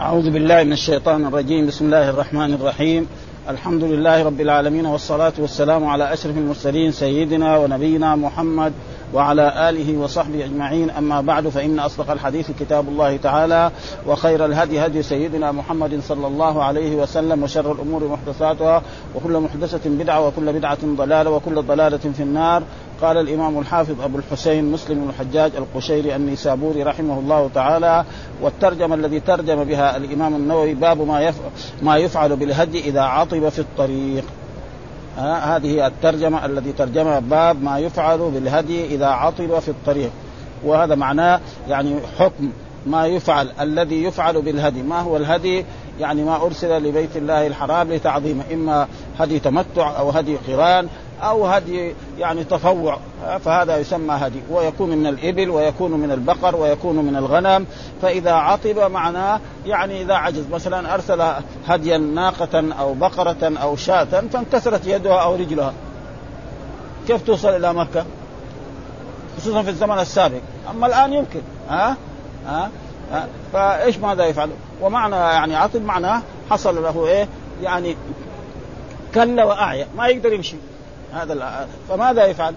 أعوذ بالله من الشيطان الرجيم. بسم الله الرحمن الرحيم. الحمد لله رب العالمين والصلاة والسلام على أشرف المرسلين سيدنا ونبينا محمد وعلى آله وصحبه أجمعين. أما بعد فإن أصدق الحديث كتاب الله تعالى وخير الهدي هدي سيدنا محمد صلى الله عليه وسلم وشر الأمور محدثاتها وكل محدثة بدعة وكل بدعة ضلالة وكل ضلالة في النار. قال الإمام الحافظ أبو الحسين مسلم الحجاج القشيري النيسابوري رحمه الله تعالى والترجمة الذي ترجم بها الإمام النووي باب ما يفعل ما يفعل بالهدي إذا عطب في الطريق. هذه هي الترجمة الذي ترجمها باب ما يفعل بالهدي إذا عطب في الطريق. وهذا معناه يعني حكم ما يفعل الذي يفعل بالهدي. ما هو الهدي؟ يعني ما أرسل لبيت الله الحرام لتعظيمه. إما هدي تمتع أو هدي قران أو هدي يعني تفوع فهذا يسمى هدي. ويكون من الإبل ويكون من البقر ويكون من الغنم. فإذا عطب معناه يعني إذا عجز. مثلا أرسل هديا ناقة أو بقرة أو شاة فانكسرت يدها أو رجلها. كيف توصل إلى مكة؟ خصوصا في الزمن السابق. أما الآن يمكن. ها؟ ها, ها؟ فإيش ماذا يفعل؟ ومعنى يعني عطب معناه حصل له إيه؟ يعني كل وأعيا. ما يقدر يمشي. هذا فماذا يفعل؟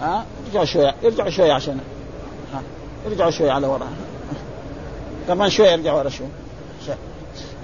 ها؟ يرجع شوية يرجع شوية عشان ها؟ يرجع شوية على وراء. كمان شوية يرجع ورا شوية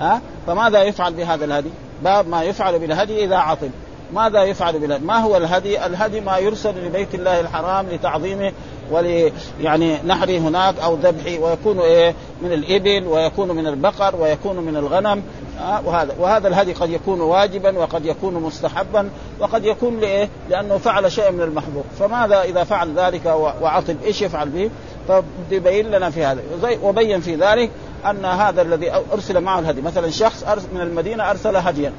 ها؟ فماذا يفعل بهذا الهدي؟ باب ما يفعل بالهدي إذا عطب ماذا يفعل بالهدي؟ ما هو الهدي؟ الهدي ما يرسل لبيت الله الحرام لتعظيمه ول يعني نحره هناك أو ذبحه ويكون إيه من الإبل ويكون من البقر ويكون من الغنم آه وهذا وهذا الهدي قد يكون واجبا وقد يكون مستحبا وقد يكون لإيه؟ لأنه فعل شيء من المحظور، فماذا إذا فعل ذلك وعطب إيش يفعل به؟ فبين لنا في هذا وبين في ذلك أن هذا الذي أرسل معه الهدي، مثلا شخص من المدينة أرسل هديا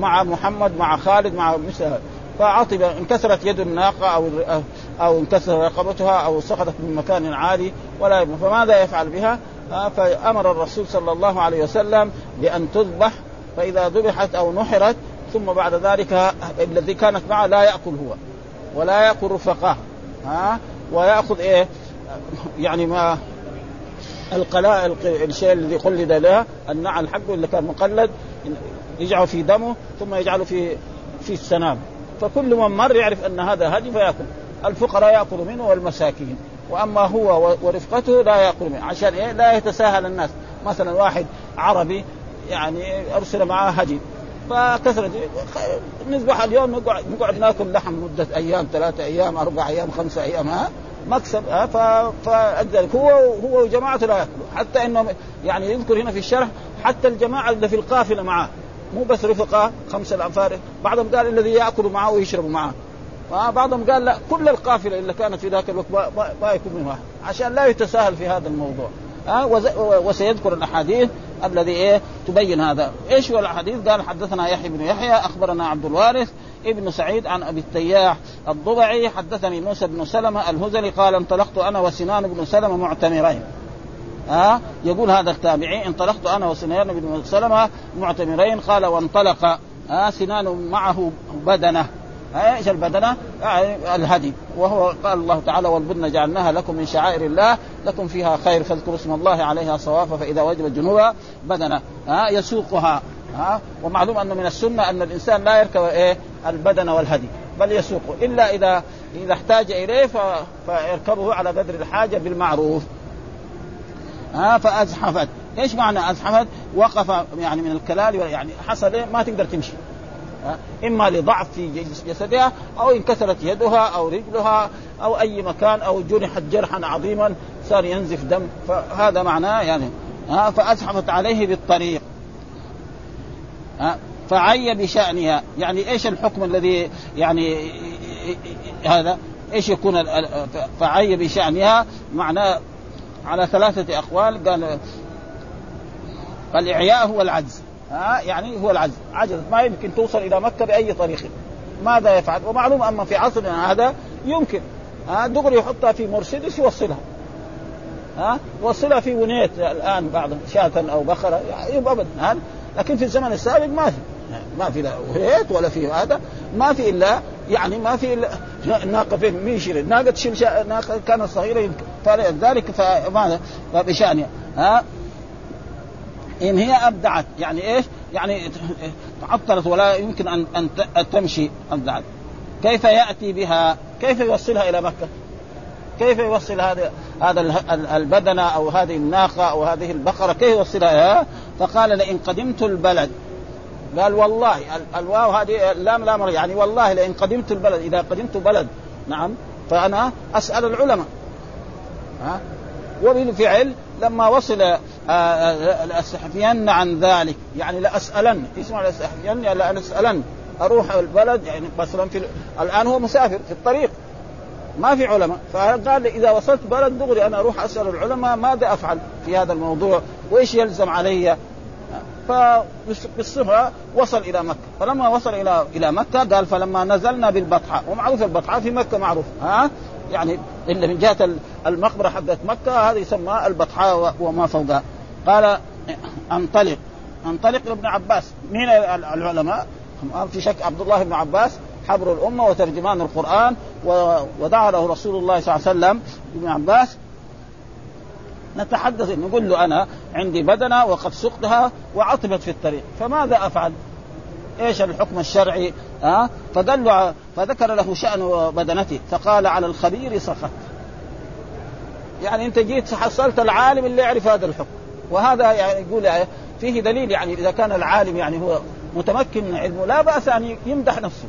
مع محمد مع خالد مع مثل فعطب انكسرت يد الناقة أو أو انكسر رقبتها أو سقطت من مكان عالي ولا فماذا يفعل بها؟ فأمر الرسول صلى الله عليه وسلم بأن تذبح فإذا ذبحت أو نحرت ثم بعد ذلك الذي كانت معه لا يأكل هو ولا يأكل رفقاه. ها ويأخذ إيه؟ يعني ما القلاء الشيء الذي قلد له النعل حقه اللي كان مقلد يجعله في دمه ثم يجعله في في السنام فكل من مر يعرف أن هذا هدي فيأكل. الفقراء ياكلوا منه والمساكين. وأما هو ورفقته لا يأكل منه. عشان إيه؟ لا يتساهل الناس. مثلا واحد عربي يعني أرسل معاه هدي. فكثرت نذبح اليوم نقعد نقعد نأكل لحم مدة أيام ثلاثة أيام أربع أيام خمسة أيام ها؟ مكسب ها؟ فلذلك هو هو وجماعته لا يأكلوا. حتى انه يعني يذكر هنا في الشرح حتى الجماعة اللي في القافلة معاه مو بس رفقاء خمسة الأنفار. بعضهم قال الذي يأكل معه ويشرب معه. بعضهم قال لا كل القافلة اللي كانت في ذاك الوقت ما يكون منها. عشان لا يتساهل في هذا الموضوع. ها؟ وسيذكر الأحاديث الذي إيه؟ تبين هذا، إيش هو الأحاديث؟ قال حدثنا يحيى بن يحيى أخبرنا عبد الوارث ابن سعيد عن أبي التياح الضبعي حدثني موسى بن سلمة الهذلي قال انطلقت أنا وسنان بن سلمة معتمرين. ها؟ يقول هذا التابعي انطلقت أنا وسنان بن سلمة معتمرين قال وانطلق ها؟ سنان معه بدنة. إيش البدنة؟ يعني الهدي. وهو قال الله تعالى والبدن جعلناها لكم من شعائر الله لكم فيها خير فاذكروا اسم الله عليها صوافا فإذا وجبت جنوبها بدنة. ها؟ يسوقها. ها؟ ومعلوم انه من السنة أن الإنسان لا يركب إيه؟ البدن والهدي بل يسوقه إلا إذا إذا احتاج إليه فيركبه على قدر الحاجة بالمعروف. ها فأزحفت. إيش معنى أزحفت؟ وقف يعني من الكلال يعني حصل؟ ما تقدر تمشي. إما لضعف في جسدها أو انكسرت يدها أو رجلها أو أي مكان أو جرحت جرحا عظيما صار ينزف دم. فهذا معناه يعني ها فأزحفت عليه بالطريق. ها؟ فعي بشأنها. يعني إيش الحكم الذي يعني هذا؟ إيش يكون فعي بشأنها؟ معناه على ثلاثة أقوال قال فالإعياء هو العجز. ها يعني هو العجز. عجزت ما يمكن توصل إلى مكة بأي طريق. ماذا يفعل؟ ومعلوم أما في عصرنا هذا يمكن. ها دغري يحطها في مرسيدس يوصلها. ها يوصلها في ونيت الآن بعض شاة أو بقرة يعني أبدا. ها لكن في الزمن السابق ما في. ما في لا ونيت ولا في هذا. ما في إلا يعني ما في إلا الناقه فين مين يشيل الناقه تشيل شا... ناقة كانت صغيرة يمكن فلذلك فماذا فبشانها ها؟ إن هي أبدعت. يعني إيش؟ يعني تعطلت ولا يمكن أن أن تمشي. أبدعت. كيف يأتي بها؟ كيف يوصلها إلى مكة؟ كيف يوصل هذا هذا البدنة أو هذه الناقة أو هذه البقرة؟ كيف يوصلها؟ فقال لئن قدمت البلد قال والله الواو هذه اللام لام يعني والله لئن قدمت البلد إذا قدمت بلد. نعم. فأنا أسأل العلماء. ها؟ وبالفعل لما وصل آه، آه، لأسحفين عن ذلك يعني لأسألن. اسمع لأسحفين لأسألن. أروح البلد يعني مثلا في الآن هو مسافر في الطريق. ما في علماء. فقال إذا وصلت بلد دغري أنا أروح أسأل العلماء ماذا أفعل في هذا الموضوع؟ وإيش يلزم علي؟ فبالصفة وصل إلى مكة. فلما وصل إلى إلى مكة قال فلما نزلنا بالبطحاء ومعروف البطحاء في مكة معروف ها؟ يعني إلا من جهة المقبرة حقت مكة هذا يسمى البطحاء وما فوقها. قال انطلق. انطلق لابن عباس. مين العلماء؟ في شك عبد الله بن عباس حبر الأمة وترجمان القرآن ودعا له رسول الله صلى الله عليه وسلم. ابن عباس نتحدث نقول له أنا عندي بدنة وقد سقتها وعطبت في الطريق فماذا أفعل؟ إيش الحكم الشرعي؟ ها؟ أه؟ فقال له فذكر له شأن بدنته فقال على الخبير سخط يعني أنت جيت حصلت العالم اللي يعرف هذا الحكم وهذا يعني يقول فيه دليل يعني إذا كان العالم يعني هو متمكن من علمه لا بأس أن يمدح نفسه.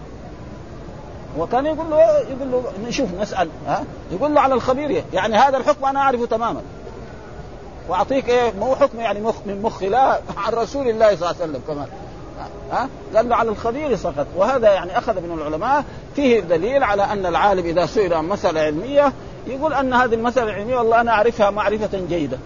وكان يقول له يقول له نشوف نسأل ها؟ يقول له على الخبير يعني هذا الحكم أنا أعرفه تماما. وأعطيك إيه مو حكم يعني مخ من مخي لا عن رسول الله صلى الله عليه وسلم كمان. ها؟ قال له على الخبير سقط وهذا يعني أخذ من العلماء فيه دليل على أن العالم إذا سئل عن مسألة علمية يقول أن هذه المسألة العلمية والله أنا أعرفها معرفة جيدة.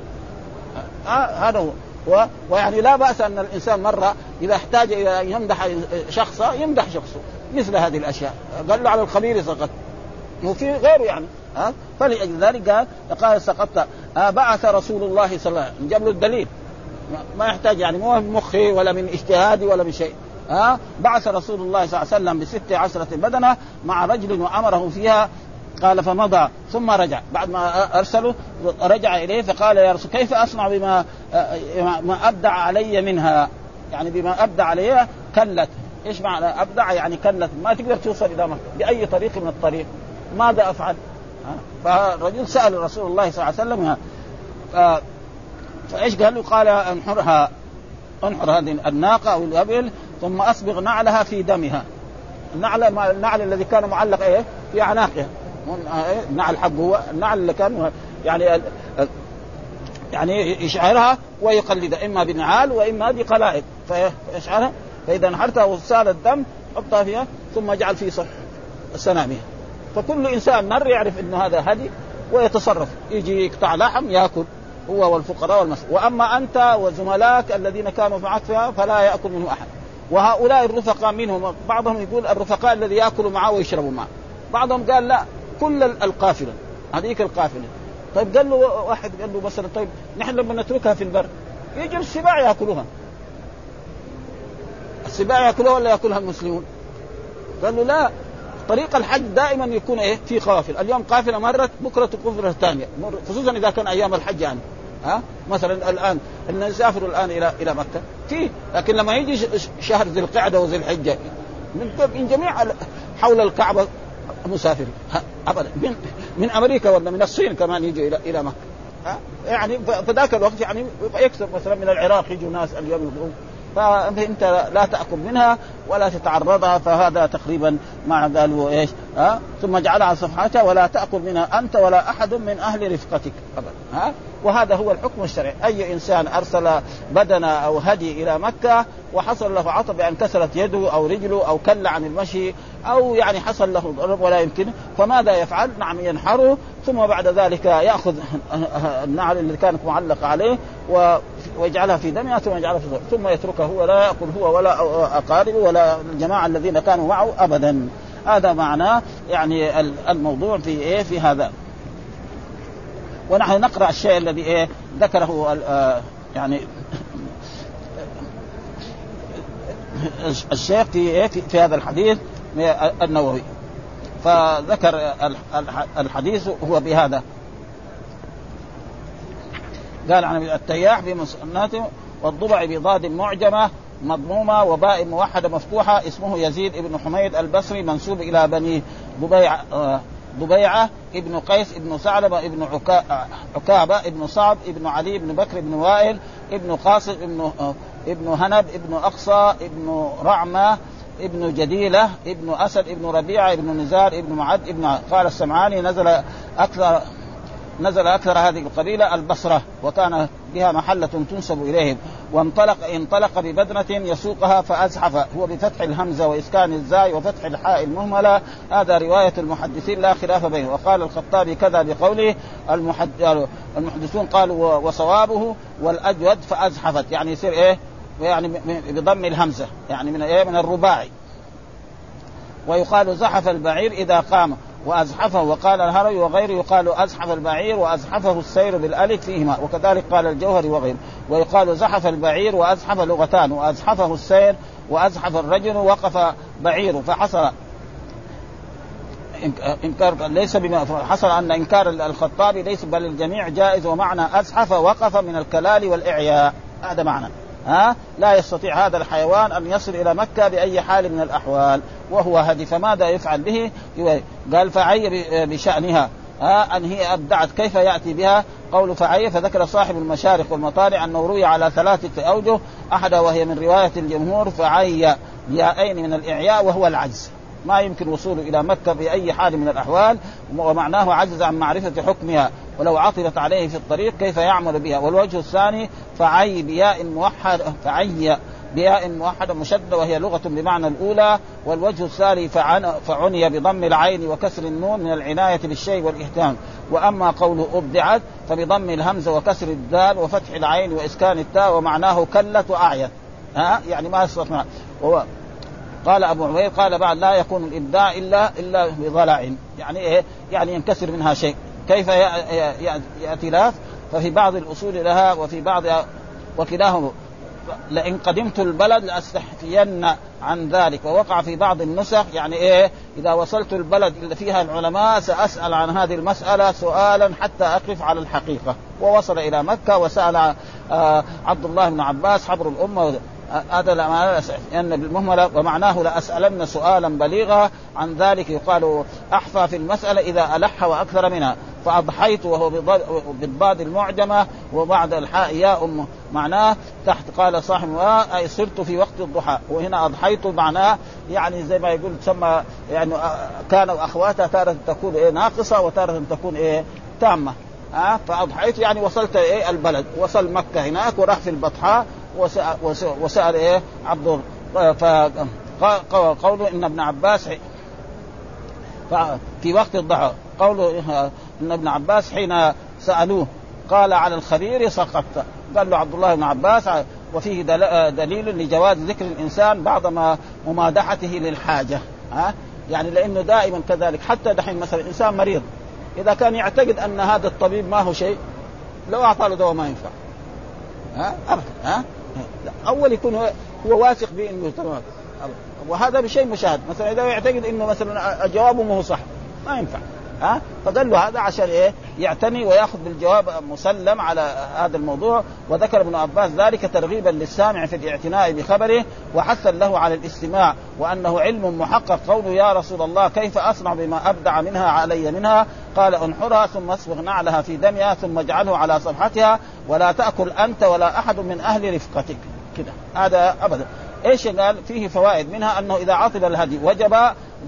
هذا هو. و... ويعني لا بأس أن الإنسان مرة إذا احتاج إلى أن يمدح شخصا يمدح شخصه. مثل هذه الأشياء. قال له على الخبير سقط وفي غيره يعني. ها؟ فلأجل ذلك قال قال سقطت. بعث رسول الله صلى الله عليه وسلم. جاب له الدليل. ما يحتاج يعني مو من مخي ولا من اجتهادي ولا من شيء. ها؟ بعث رسول الله صلى الله عليه وسلم بست عشرة بدنة مع رجل وأمره فيها. قال فمضى. ثم رجع. بعد ما ارسله رجع إليه فقال يا رسول كيف أصنع بما ما أبدع علي منها؟ يعني بما أبدع علي كلت. إيش معنى أبدع؟ يعني كلت. ما تقدر توصل إلى مكه بأي طريق من الطريق. ماذا أفعل؟ فالرجل سأل رسول الله صلى الله عليه وسلم ف... فإيش قال؟ له؟ قال انحرها انحر هذه الناقة أو الأبل ثم أصبغ نعلها في دمها. النعل النعل الذي كان معلق إيه؟ في أعناقها. النعل حقه هو النعل اللي كان يعني يعني يشعرها ويقلدها إما بنعال وإما بقلائد. فيشعرها فإذا نحرتها وسال الدم حطها فيها ثم اجعل في صح سنامها. فكل إنسان مر يعرف انه هذا هدي ويتصرف. يجي يقطع لحم يأكل هو والفقراء والمسلمين وأما أنت وزملائك الذين كانوا معك فلا يأكل منه أحد. وهؤلاء الرفقاء منهم بعضهم يقول الرفقاء الذي يأكلوا معه ويشربوا معه. بعضهم قال لا كل القافلة. هذيك القافلة. طيب قال له واحد قال له مثلا طيب نحن لما نتركها في البر يجي السباع يأكلوها. السباع يأكلوها ولا يأكلها المسلمون؟ قال له لا طريق الحج دائما يكون إيه؟ في قافلة، اليوم قافلة مرت بكرة قافله ثانية، خصوصا إذا كان أيام الحج يعني. ها؟ مثلا الآن إن نسافر الآن إلى إلى مكة. في لكن لما يجي شهر ذي القعدة وذي الحجة من من جميع حول الكعبة مسافرين ابدا. من من أمريكا ولا من الصين كمان يجوا إلى إلى مكة. ها؟ يعني فذاك الوقت يعني يكسب مثلا من العراق يجوا ناس اليوم يقولون فأنت لا تأكل منها ولا تتعرضها فهذا تقريبا ما قالوا إيش ها؟ ثم جعلها صفحتها ولا تأكل منها أنت ولا أحد من أهل رفقتك ابدا ها؟ وهذا هو الحكم الشرعي. أي إنسان أرسل بدنه أو هدي إلى مكة وحصل له عطب بان كسرت يده أو رجله أو كل عن المشي أو يعني حصل له ضرب ولا يمكن فماذا يفعل؟ نعم ينحره ثم بعد ذلك يأخذ النعل اللي كانت معلقه عليه ويجعلها في دمها ثم يجعلها في ثم يتركه ولا يأكل هو ولا أقاربه ولا الجماعة الذين كانوا معه ابدا. هذا معناه يعني الموضوع في إيه؟ في هذا. ونحن نقرأ الشيء الذي إيه؟ ذكره آه، يعني الشيخ في في, في هذا الحديث. النووي. فذكر الحديث هو بهذا. قال عن التياح في مسناته والضبع بضاد معجمة مضمومة وباء موحدة مفتوحة اسمه يزيد بن حميد البصري منسوب إلى بني ضبيع آه، ضبيعة ابن قيس ابن ثعلبة ابن عكابة ابن صعب ابن علي ابن بكر ابن وائل ابن قاسم ابن ابن هنب ابن أقصى ابن رعمة ابن جديلة ابن أسد ابن ربيعة ابن نزار ابن معد ابن قال السمعاني نزل أكثر نزل أكثر هذه القبيلة البصرة وكان بها محلة تنسب إليهم. وانطلق انطلق ببدنة يسوقها فأزحف هو بفتح الهمزة وإسكان الزاي وفتح الحاء المهملة. هذا رواية المحدثين لا خلاف بينه. وقال الخطابي كذا بقوله المحدثون قالوا وصوابه والأجود فأزحفت. يعني يصير إيه؟ يعني بضم الهمزة يعني من إيه؟ من الرباعي. ويقال زحف البعير إذا قام وأزحفه وقال الهروي وغيره يقال أزحف البعير وأزحفه السير بالألف فيهما وكذلك قال الجوهري وغيره. ويقال زحف البعير وأزحف لغتان وأزحفه السير وأزحف الرجل وقف بعيره فحصل إنكار ليس بما حصل أن إنكار الخطابي ليس بل الجميع جائز ومعنى أزحف وقف من الكلال والإعياء. هذا معنى. ها؟ لا يستطيع هذا الحيوان أن يصل إلى مكة بأي حال من الأحوال. وهو هدي فماذا يفعل به؟ قال فعي بشأنها. ها؟ أن هي أبدعت. كيف يأتي بها؟ قول فعي فذكر صاحب المشارق والمطالع أنه روي على ثلاثة أوجه احدها وهي من رواية الجمهور فعي بيائين من الإعياء وهو العجز. ما يمكن وصوله إلى مكة باي حال من الأحوال ومعناه عجز عن معرفة حكمها ولو عطلت عليه في الطريق كيف يعمل بها؟ والوجه الثاني فعي بياء موحد فعي بياء موحدة مشددة وهي لغة بمعنى الأولى والوجه الثاني فعني بضم العين وكسر النون من العناية بالشيء والإهتمام. وأما قوله أبدعت فبضم الهمزة وكسر الدال وفتح العين وإسكان التاء ومعناه كلت وأعيت ها؟ يعني ما وهو قال أبو عبيد قال بعد لا يكون الإبداع إلا إلا بضلع. يعني إيه؟ يعني ينكسر منها شيء. كيف يأتي لاف ففي بعض الأصول لها وفي بعض وكلاهما. لئن قدمت البلد لاستحفين عن ذلك. ووقع في بعض النسخ يعني إيه؟ إذا وصلت البلد اللي فيها العلماء سأسأل عن هذه المسألة سؤالا حتى أقف على الحقيقة. ووصل إلى مكة وسأل آه، عبد الله بن عباس حبر الأمة هذا لأن بالمهملة ومعناه لأسألن سؤالا بليغا عن ذلك يقال أحفى في المسألة إذا ألح وأكثر منها. فأضحيت وهو بالضاد المعجمة وبعد الحاء ياء معناه تحت. قال صاحب أي صرت في وقت الضحى. وهنا أضحيت معناه يعني زي ما يقول تسمى يعني كان أخواتها تارة تكون إيه ناقصة وتارة تكون إيه تامة. ها؟ فأضحيت يعني وصلت إيه البلد. وصل مكة هناك وراح في البطحاء. وسأل, وسأل إيه؟ عبد فقوله إن ابن عباس في وقت الضحى قوله إن ابن عباس حين سألوه قال على الخبير سقطت. قال له عبد الله بن عباس وفيه دليل لجواز ذكر الإنسان بعض ما ممادحته للحاجة. ها؟ يعني لأنه دائما كذلك حتى دحين مثلا إنسان مريض إذا كان يعتقد أن هذا الطبيب ما هو شيء لو أعطى له دواء ما ينفع. ها؟ ابدا ها؟ أول يكون هو واثق بانه تمام. وهذا بشيء مشاهد. مثلا إذا يعتقد إنه مثلا جوابه مو صح ما ينفع. ها؟ فقال له هذا عشان إيه؟ يعتني ويأخذ بالجواب مسلم على هذا الموضوع. وذكر ابن عباس ذلك ترغيبا للسامع في الاعتناء بخبره وحثا له على الاستماع وأنه علم محقق. قوله يا رسول الله كيف أصنع بما أبدع منها علي منها؟ قال انحرها ثم اصبغ نعلها في دمها ثم اجعله على صفحتها ولا تأكل أنت ولا أحد من أهل رفقتك. كده. هذا ابدا. إيش قال؟ فيه فوائد منها أنه إذا عطب الهدي وجب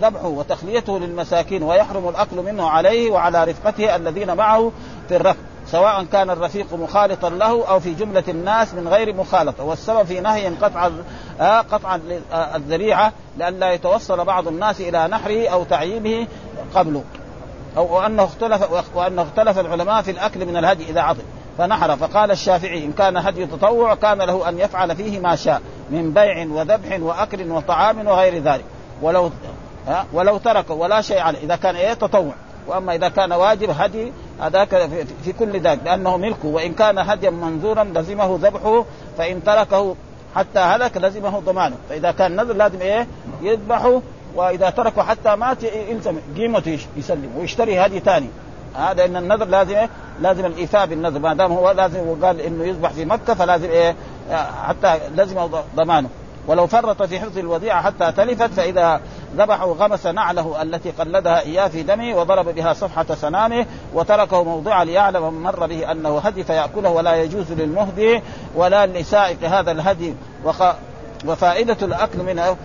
ذبحه وتخليته للمساكين ويحرم الأكل منه عليه وعلى رفقته الذين معه في الرفق سواء كان الرفيق مخالطا له أو في جملة الناس من غير مخالطة والسبب في نهي قطع آه، قطع آه، الذريعة لئلا يتوصل بعض الناس إلى نحره أو تعييبه قبله أو وانه اختلف وأنه اختلف العلماء في الأكل من الهدي إذا عطل فنحر فقال الشافعي إن كان هدي تطوع كان له أن يفعل فيه ما شاء من بيع وذبح وأكل وطعام وغير ذلك ولو ها ولو ترك ولا شيء عليه. إذا كان إيه تطوع. وأما إذا كان واجب هدي هذاك في كل ذلك لأنه ملكه وإن كان هديا منذورا لزمه ذبحه فإن تركه حتى هلك لزمه ضمانه فإذا كان نذر لازم إيه يذبحه وإذا تركه حتى مات يلزم قيمته يسلم. ويشتري هدي ثاني هذا إن النذر لازم إيه؟ لازم الايفاء بالنذر. ما دام هو لازم وقال إنه يذبح في مكة فلازم إيه حتى لزم ضمانه. ولو فرط في حفظ الوديعة حتى تلفت فإذا ذبحه غمس نعله التي قلدها إياه في دمه وضرب بها صفحة سنامه وتركه موضعا ليعلم من مر به أنه هدي فيأكله ولا يجوز للمهدي ولا لسائق هذا الهدي. وخ... وفائدة الأكل منه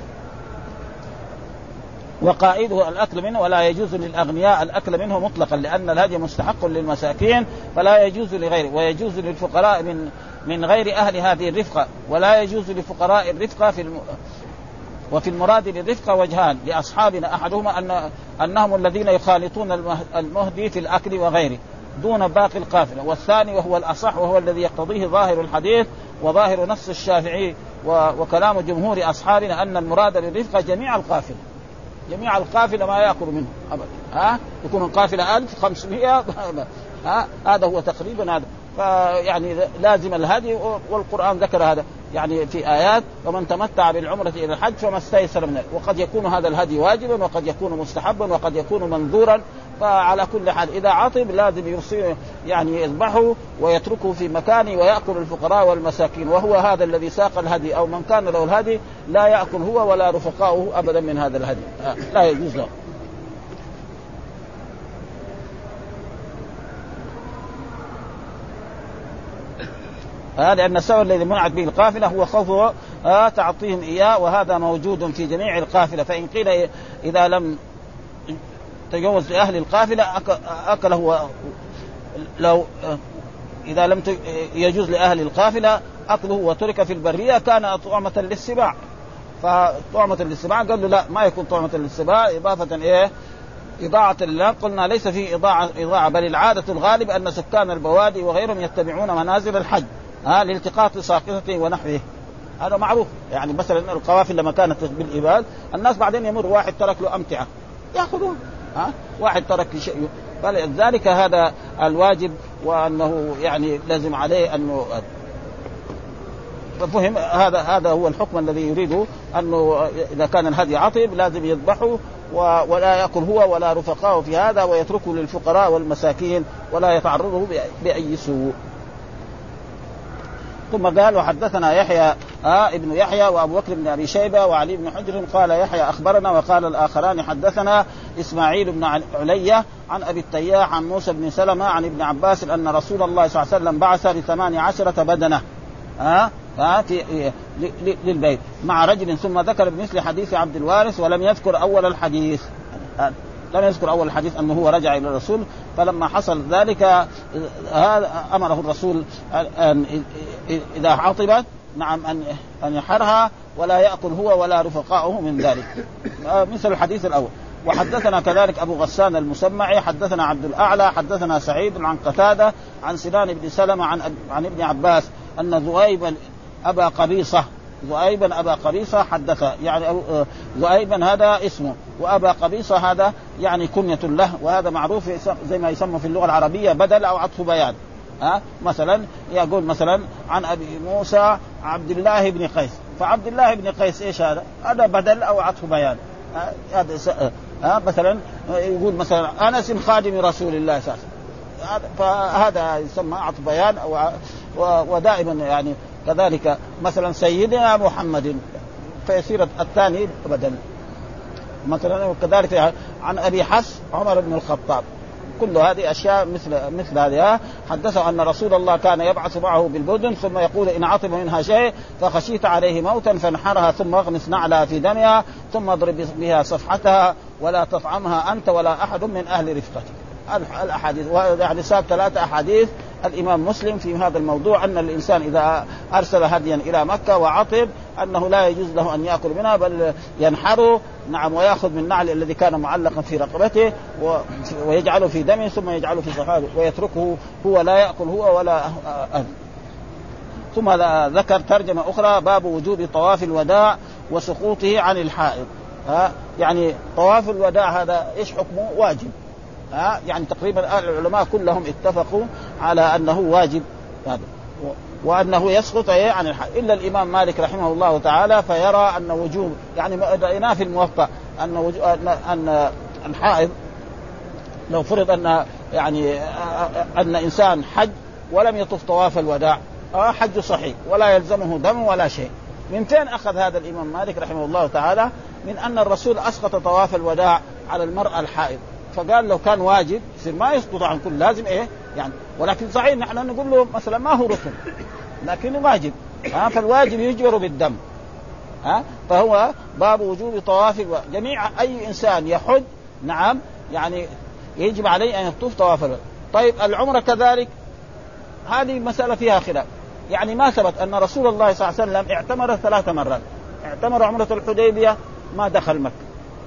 وقائده الأكل منه ولا يجوز للأغنياء الأكل منه مطلقا لأن الهدي مستحق للمساكين فلا يجوز لغيره ويجوز للفقراء من من غير أهل هذه الرفقة ولا يجوز لفقراء الرفقة في الم... وفي المراد بالرفقه وجهان لأصحابنا أحدهما ان أنهم الذين يخالطون المهدي في الأكل وغيره دون باقي القافلة. والثاني وهو الأصح وهو الذي يقتضيه ظاهر الحديث وظاهر نص الشافعي وكلام جمهور أصحابنا أن المراد بالرفقه جميع القافلة. جميع القافلة ما يأكل منه ابدا. ها؟ يكون القافلة 1500 ها؟ هذا هو تقريبا هذا. فيعني لازم الهدي والقرآن ذكر هذا. يعني في آيات ومن تمتع بالعمرة إلى الحج فما استيسر منه وقد يكون هذا الهدي واجبا وقد يكون مستحبا وقد يكون منذورا فعلى كل حال إذا عطب لازم يرسل يعني يذبحه ويتركه في مكانه ويأكل الفقراء والمساكين. وهو هذا الذي ساق الهدي أو من كان له الهدي لا يأكل هو ولا رفقاؤه أبدا من هذا الهدي. لا يجوز له. آه لأن السبب الذي منعت به القافلة هو خوف آه تعطيهم إياه وهذا موجود في جميع القافلة. فإن قيل إذا لم تجوز لأهل القافلة أكله لو إذا لم يجوز لأهل القافلة أكله وترك في البرية كان طعمة للسباع. فطعمة للسباع قال له لا ما يكون طعمة للسباع إضافة إيه؟ إضاعة لله قلنا ليس في إضاعة إضاعة بل العادة الغالب أن سكان البوادي وغيرهم يتبعون منازل الحج. ها لالتقاط ساقطته ونحوه. هذا معروف. يعني مثلا القوافل لما كانت بالإباد الناس بعدين يمر واحد ترك له أمتعة. يأخذون ها؟ واحد ترك شيء. فلذلك هذا الواجب وأنه يعني لازم عليه أنه ففهم هذا هذا هو الحكم الذي يريده أنه إذا كان الهدي عطب لازم يذبحه ولا يأكل هو ولا رفقاءه في هذا ويتركه للفقراء والمساكين ولا يتعرضه بأي سوء. ثم قال وحدثنا يحيى آه ابن يحيى وأبو بكر بن أبي شيبة وعلي بن حجر قال يحيى أخبرنا وقال الآخران حدثنا إسماعيل بن علية عن أبي التياح عن موسى بن سلمة عن ابن عباس أن رسول الله صلى الله عليه وسلم بعث لثمان عشرة بدنة ها ها في للبيت مع رجل ثم ذكر بمثل حديث عبد الوارث ولم يذكر أول الحديث لم يذكر أول الحديث أنه هو رجع إلى الرسول فلما حصل ذلك هذا أمره الرسول ان إذا عطبت نعم ان أن يحرها ولا يأكل هو ولا رفقاؤه من ذلك. مثل الحديث الأول. وحدثنا كذلك أبو غسان المسمعي حدثنا عبد الأعلى حدثنا سعيد عن قتادة عن سنان بن سلمة عن عن ابن عباس أن ذؤيب أبا قبيصة ذؤيبا أبا قبيصة حدث يعني ذؤيبا هذا اسمه. وأبا قبيصة هذا يعني كنية له وهذا معروف زي ما يسمى في اللغة العربية بدل أو عطف بيان ها؟ مثلا يقول مثلا عن أبي موسى عبد الله بن قيس. فعبد الله بن قيس إيش هذا؟ هذا بدل أو عطف بيان هذا ها؟ مثلا يقول مثلا أنس خادم رسول الله صلى الله عليه وسلم. فهذا يسمى عطف بيان أو ودائما يعني كذلك مثلا سيدنا محمد فيصير الثاني بدل مثلا كذلك عن أبي حفص عمر بن الخطاب. كل هذه أشياء مثل مثل هذه. حدثه أن رسول الله كان يبعث معه بالبدن ثم يقول إن عطب منها شيء فخشيت عليه موتا فانحرها ثم اغمس نعلها في دمها ثم اضرب بها صفحتها ولا تطعمها أنت ولا أحد من أهل رفقتك. الأحاديث يعني ساق ثلاثة أحاديث الإمام مسلم في هذا الموضوع أن الإنسان إذا أرسل هديا إلى مكة وعطب أنه لا يجوز له أن يأكل منها بل ينحره نعم ويأخذ من النعل الذي كان معلقا في رقبته ويجعله في دمه ثم يجعله في صفاده ويتركه هو لا يأكل هو ولا أهل. ثم ذكر ترجمة أخرى باب وجوب طواف الوداع وسقوطه عن الحائض ها يعني طواف الوداع هذا إيش حكمه؟ واجب ها؟ يعني تقريبا العلماء كلهم اتفقوا على أنه واجب هذا. وأنه يسقط عن الحج إلا الإمام مالك رحمه الله تعالى فيرى أن وجوب يعني رأيناه في الموطأ أن أن الحائض لو فرض أن يعني أن إنسان حج ولم يطف طواف الوداع آه حج صحيح ولا يلزمه دم ولا شيء. من فين أخذ هذا الإمام مالك رحمه الله تعالى؟ من أن الرسول أسقط طواف الوداع على المرأة الحائض. فقال لو كان واجب يصير ما يسقط عن كل لازم إيه؟ يعني ولكن صحيح نحن نقول له مثلا ما هو ركن لكنه واجب. ها فالواجب يجبر بالدم. ها فهو باب وجوب طواف جميع أي إنسان يحج نعم يعني يجب عليه أن يطوف طواف طيب العمرة كذلك؟ هذه مسألة فيها خلاف. يعني ما ثبت أن رسول الله صلى الله عليه وسلم اعتمر ثلاث مرات. اعتمر عمرة الحديبية ما دخل مكة.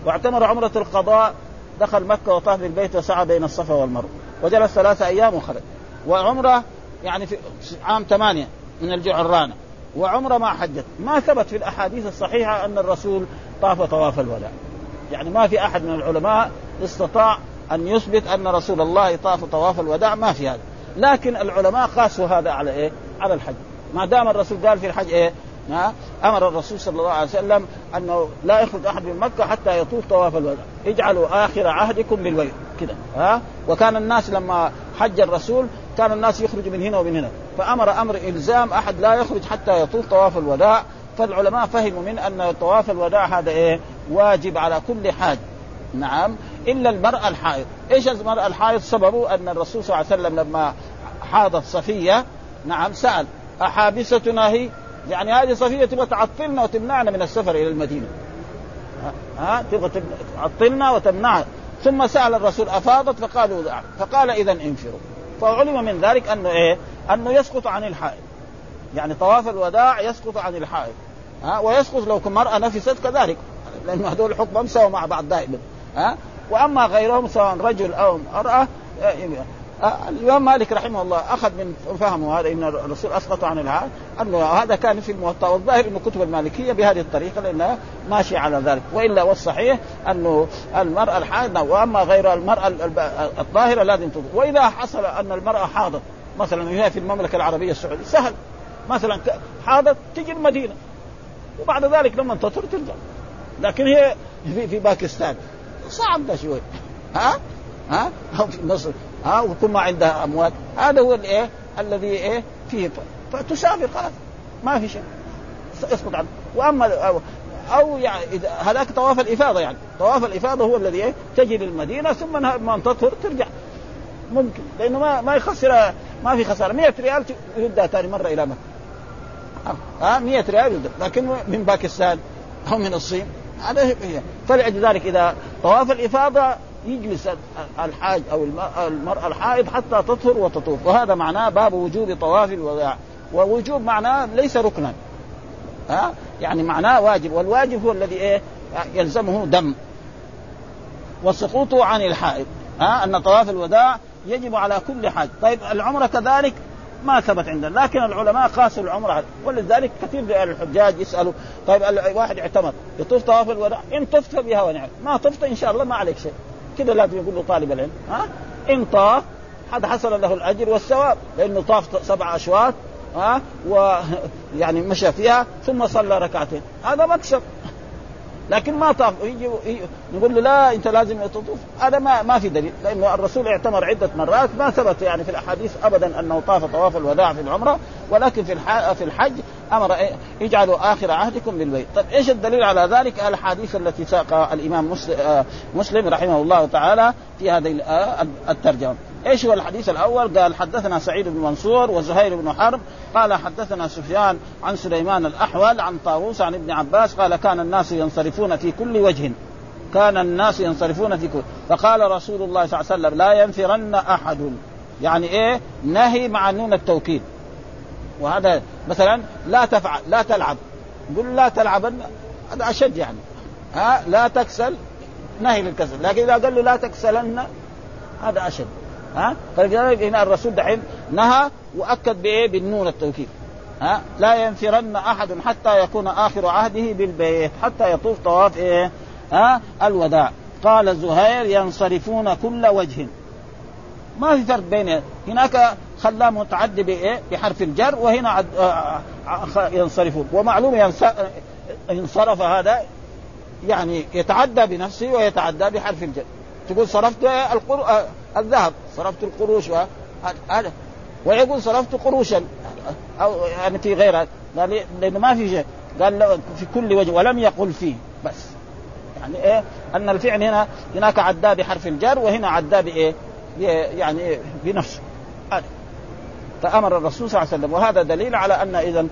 واعتمر عمرة القضاء دخل مكة وطاف بالبيت وسعى بين الصفا والمروة. وجلس ثلاثة أيام وخرج. وعمرة يعني في عام ثمانية من الجعرانة. وعمرة ما حجت ما ثبت في الأحاديث الصحيحة أن الرسول طاف طواف الوداع. يعني ما في أحد من العلماء استطاع أن يثبت أن رسول الله طاف طواف الوداع. ما في هذا. لكن العلماء قاسوا هذا على إيه؟ على الحج. ما دام الرسول قال في الحج إيه؟ أمر الرسول صلى الله عليه وسلم أنه لا يخرج أحد من مكة حتى يطوف طواف الوداع، اجعلوا آخر عهدكم بالبيت كده ها وكان الناس لما حج الرسول كان الناس يخرج من هنا ومن هنا، فأمر أمر إلزام أحد لا يخرج حتى يطوف طواف الوداع، فالعلماء فهموا من أن طواف الوداع هذا إيه؟ واجب على كل حاج نعم إلا المرأة الحائض، إيش المرأة الحائض؟ سببه أن الرسول صلى الله عليه وسلم لما حاضت صفية نعم سأل أحابستنا هي؟ يعني هذه صفية تبغى تعطلنا وتمنعنا من السفر إلى المدينة. ها؟ تبغى تعطلنا وتمنعنا ثم سأل الرسول أفاضت؟ فقالوا فقال اذا انفروا. فعلم من ذلك أنه إيه؟ أنه يسقط عن الحائض. يعني طواف الوداع يسقط عن الحائض. ها؟ ويسقط لو مرأة نفست كذلك. لأنه هذول الحكم سوا مع بعض دائما. ها؟ وأما غيرهم سواء رجل أو امرأة الإمام مالك رحمه الله أخذ من فهمه هذا إن الرسول أسقط عن العهد انه هذا كان في الموطأ والظاهر انه كتب المالكية بهذه الطريقة لانها ماشيه على ذلك. وإلا والصحيح انه المرأة الحائض وأما غير المرأة الطاهره لازم تطهر وإذا حصل أن المرأة حاضت مثلا هي في المملكة العربية السعودية سهل. مثلا حاضت تجي المدينة. وبعد ذلك لما تطهر ترجع لكن هي في باكستان. صعب ده شوي. ها؟ ها؟ أو في مصر. ها ما عندها اموال هذا هو الإيه؟ الذي إيه؟ فيه فتسافر خلاص ما في شيء. يسقط عنه. وأما أو, أو يعني اذا هذاك طواف الإفاضة يعني. طواف الإفاضة هو الذي إيه؟ تجي للمدينة ثم ما تطهر ترجع. ممكن. لأنه ما ما يخسر ما في خسارة. 100 ريال يردها ثاني مرة إلى مكة. ها؟ 100 ريال يردها لكن من باكستان أو من الصين. هذا هي فلذلك إذا طواف الإفاضة يجلس الحاج أو المرأة الحائض حتى تطهر وتطوف. وهذا معناه باب وجوب طواف الوداع ووجوب معناه ليس ركنا. ها؟ يعني معناه واجب. والواجب هو الذي إيه؟ يلزمه دم. وسقوطه عن الحائض. ها؟ أن طواف الوداع يجب على كل حاج. طيب العمرة كذلك ما ثبت عندنا. لكن العلماء قاسوا العمرة. ولذلك كثير من الحجاج يسألوا طيب واحد اعتمر يطوف طواف الوداع إن طفت بها ونعم ما طفت إن شاء الله ما عليك شيء. كذا لازم يقول له طالب العلم. ها؟ إن طاف هذا حصل له الأجر والثواب لأنه طاف سبع أشواط ها؟ ويعني مشى فيها ثم صلى ركعتين. هذا مكسب لكن ما طاف يجي نقول له لا أنت لازم تطوف. هذا ما ما في دليل لأنه الرسول اعتمر عدة مرات ما ثبت يعني في الأحاديث ابدا أنه طاف طواف الوداع في العمرة ولكن في في الحج أمر اجعلوا آخر عهدكم بالبيت، طيب إيش الدليل على ذلك؟ الأحاديث التي ساقها الإمام مسلم رحمه الله تعالى في هذه الترجمة، إيش هو الحديث الأول؟ قال حدثنا سعيد بن منصور وزهير بن حرب. قال حدثنا سفيان عن سليمان الأحول عن طاووس عن ابن عباس. قال كان الناس ينصرفون في كل وجه. كان الناس ينصرفون في كل. فقال رسول الله صلى الله عليه وسلم لا ينفرن أحد. يعني إيه؟ نهي مع نون التوكيد. وهذا مثلا لا تفعل لا تلعب. قل لا تلعبن هذا أشد يعني. ها؟ لا تكسل نهي للكسل. لكن إذا قال له لا تكسلن هذا أشد. ها؟ فلذلك هنا الرسول دحين نهى وأكد بإيه؟ بالنون التوكيد. ها؟ لا ينفرن أحد حتى يكون آخر عهده بالبيت حتى يطوف طواف إيه؟ ها؟ الوداع. قال زهير ينصرفون كل وجه. ما في فرق بين هناك خلاه متعدي بإيه؟ بحرف الجر وهنا ينصرفون. ومعلوم انصرف هذا يعني يتعدى بنفسه ويتعدى بحرف الجر. تقول صرفت القر... الذهب صرفت القروش هذا ويقول صرفت قروشا. أو يعني في غيرها. قال لأنه ما في شيء. قال في كل وجه. ولم يقل فيه. بس. يعني إيه؟ أن الفعل هنا هناك عداه بحرف الجر وهنا عداه بايه؟ يعني إيه؟ بنفسه. فأمر الرسول صلى الله عليه وسلم. وهذا دليل على أن إذا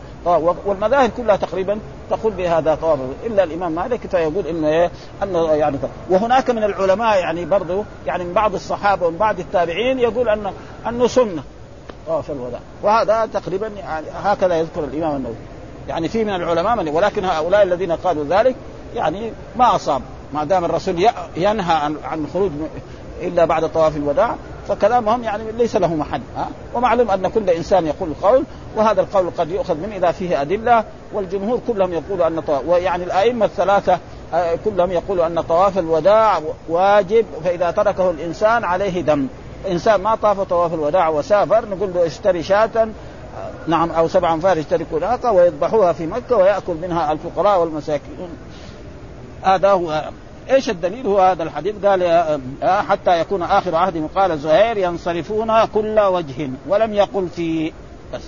والمذاهب كلها تقريبا تقول بهذا طواف. إلا الإمام مالك فيقول انه إيه؟ انه يعني وهناك من العلماء يعني برضه يعني من بعض الصحابة ومن بعض التابعين يقول انه أنه سنة طواف الوداع وهذا تقريبا يعني هكذا يذكر الإمام النووي. يعني في من العلماء من ولكن هؤلاء الذين قالوا ذلك يعني ما أصاب. ما دام الرسول ينهى عن الخروج إلا بعد طواف الوداع فكلامهم يعني ليس له محل ها؟ ومعلوم أن كل إنسان يقول قول وهذا القول قد يؤخذ منه إذا فيه أدلة والجمهور كلهم يقولوا أن طواف ويعني الأئمة الثلاثة آه، كلهم يقولوا أن طواف الوداع واجب فإذا تركه الإنسان عليه دم. إنسان ما طاف طواف الوداع وسافر نقول له اشتري شاة آه، نعم أو سبع أنفار يشتركوا ناقه ويذبحوها في مكة ويأكل منها الفقراء والمساكين. هذا هو إيش الدليل؟ هو هذا الحديث. قال آه، حتى يكون آخر عهدهم قال زهير ينصرفون كل وجه ولم يقل في بس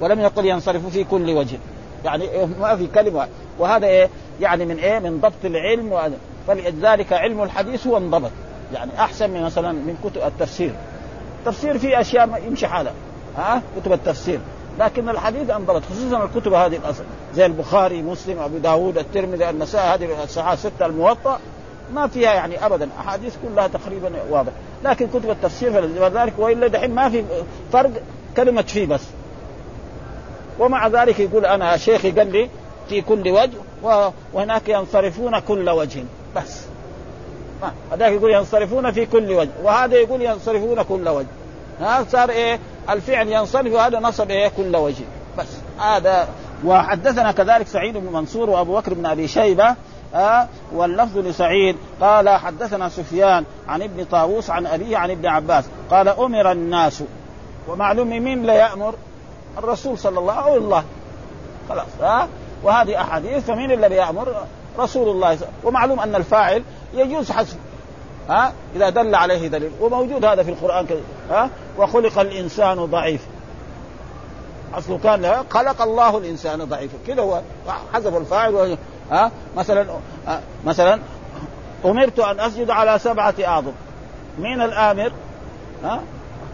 ولم يقل ينصرفوا في كل وجه. يعني ما في كلمة. وهذا إيه يعني من إيه من ضبط العلم. فلذلك علم الحديث هو انضبط. يعني أحسن من مثلا من كتب التفسير. التفسير فيه أشياء يمشي حالها. ها؟ كتب التفسير. لكن الحديث انضبط خصوصا الكتب هذه الاصل زي البخاري مسلم أبو داود الترمذي النسائي هذه الصحاح السته الموطأ. ما فيها يعني ابدا. أحاديث كلها تقريبا واضح. لكن كتب التفسير فلذلك وإلا دحين ما في فرق كلمة في بس. ومع ذلك يقول أنا شيخي قال لي في كل وجه وهناك ينصرفون كل وجه بس. هذاك يقول ينصرفون في كل وجه وهذا يقول ينصرفون كل وجه. ها صار إيه؟ الفعل ينصرف وهذا نصب إيه؟ كل وجه بس. هذا. وحدثنا كذلك سعيد بن منصور وأبو بكر بن أبي شيبة آه واللفظ لسعيد. قال حدثنا سفيان عن ابن طاووس عن أبيه عن ابن عباس. قال أمر الناس. ومعلوم مين لا يأمر الرسول صلى الله عليه الله خلاص ها؟ وهذه أحاديث فمين اللي بيأمر رسول الله ومعلوم أن الفاعل يجوز حذف ها؟ إذا دل عليه دليل. وموجود هذا في القرآن كذا ها؟ وخلق الإنسان ضعيف. اصله كان خلق الله الإنسان ضعيفا. كذا هو حذف الفاعل ها؟ مثلا مثلا أمرت أن أسجد على سبعة أعظم. مين الآمر؟ ها؟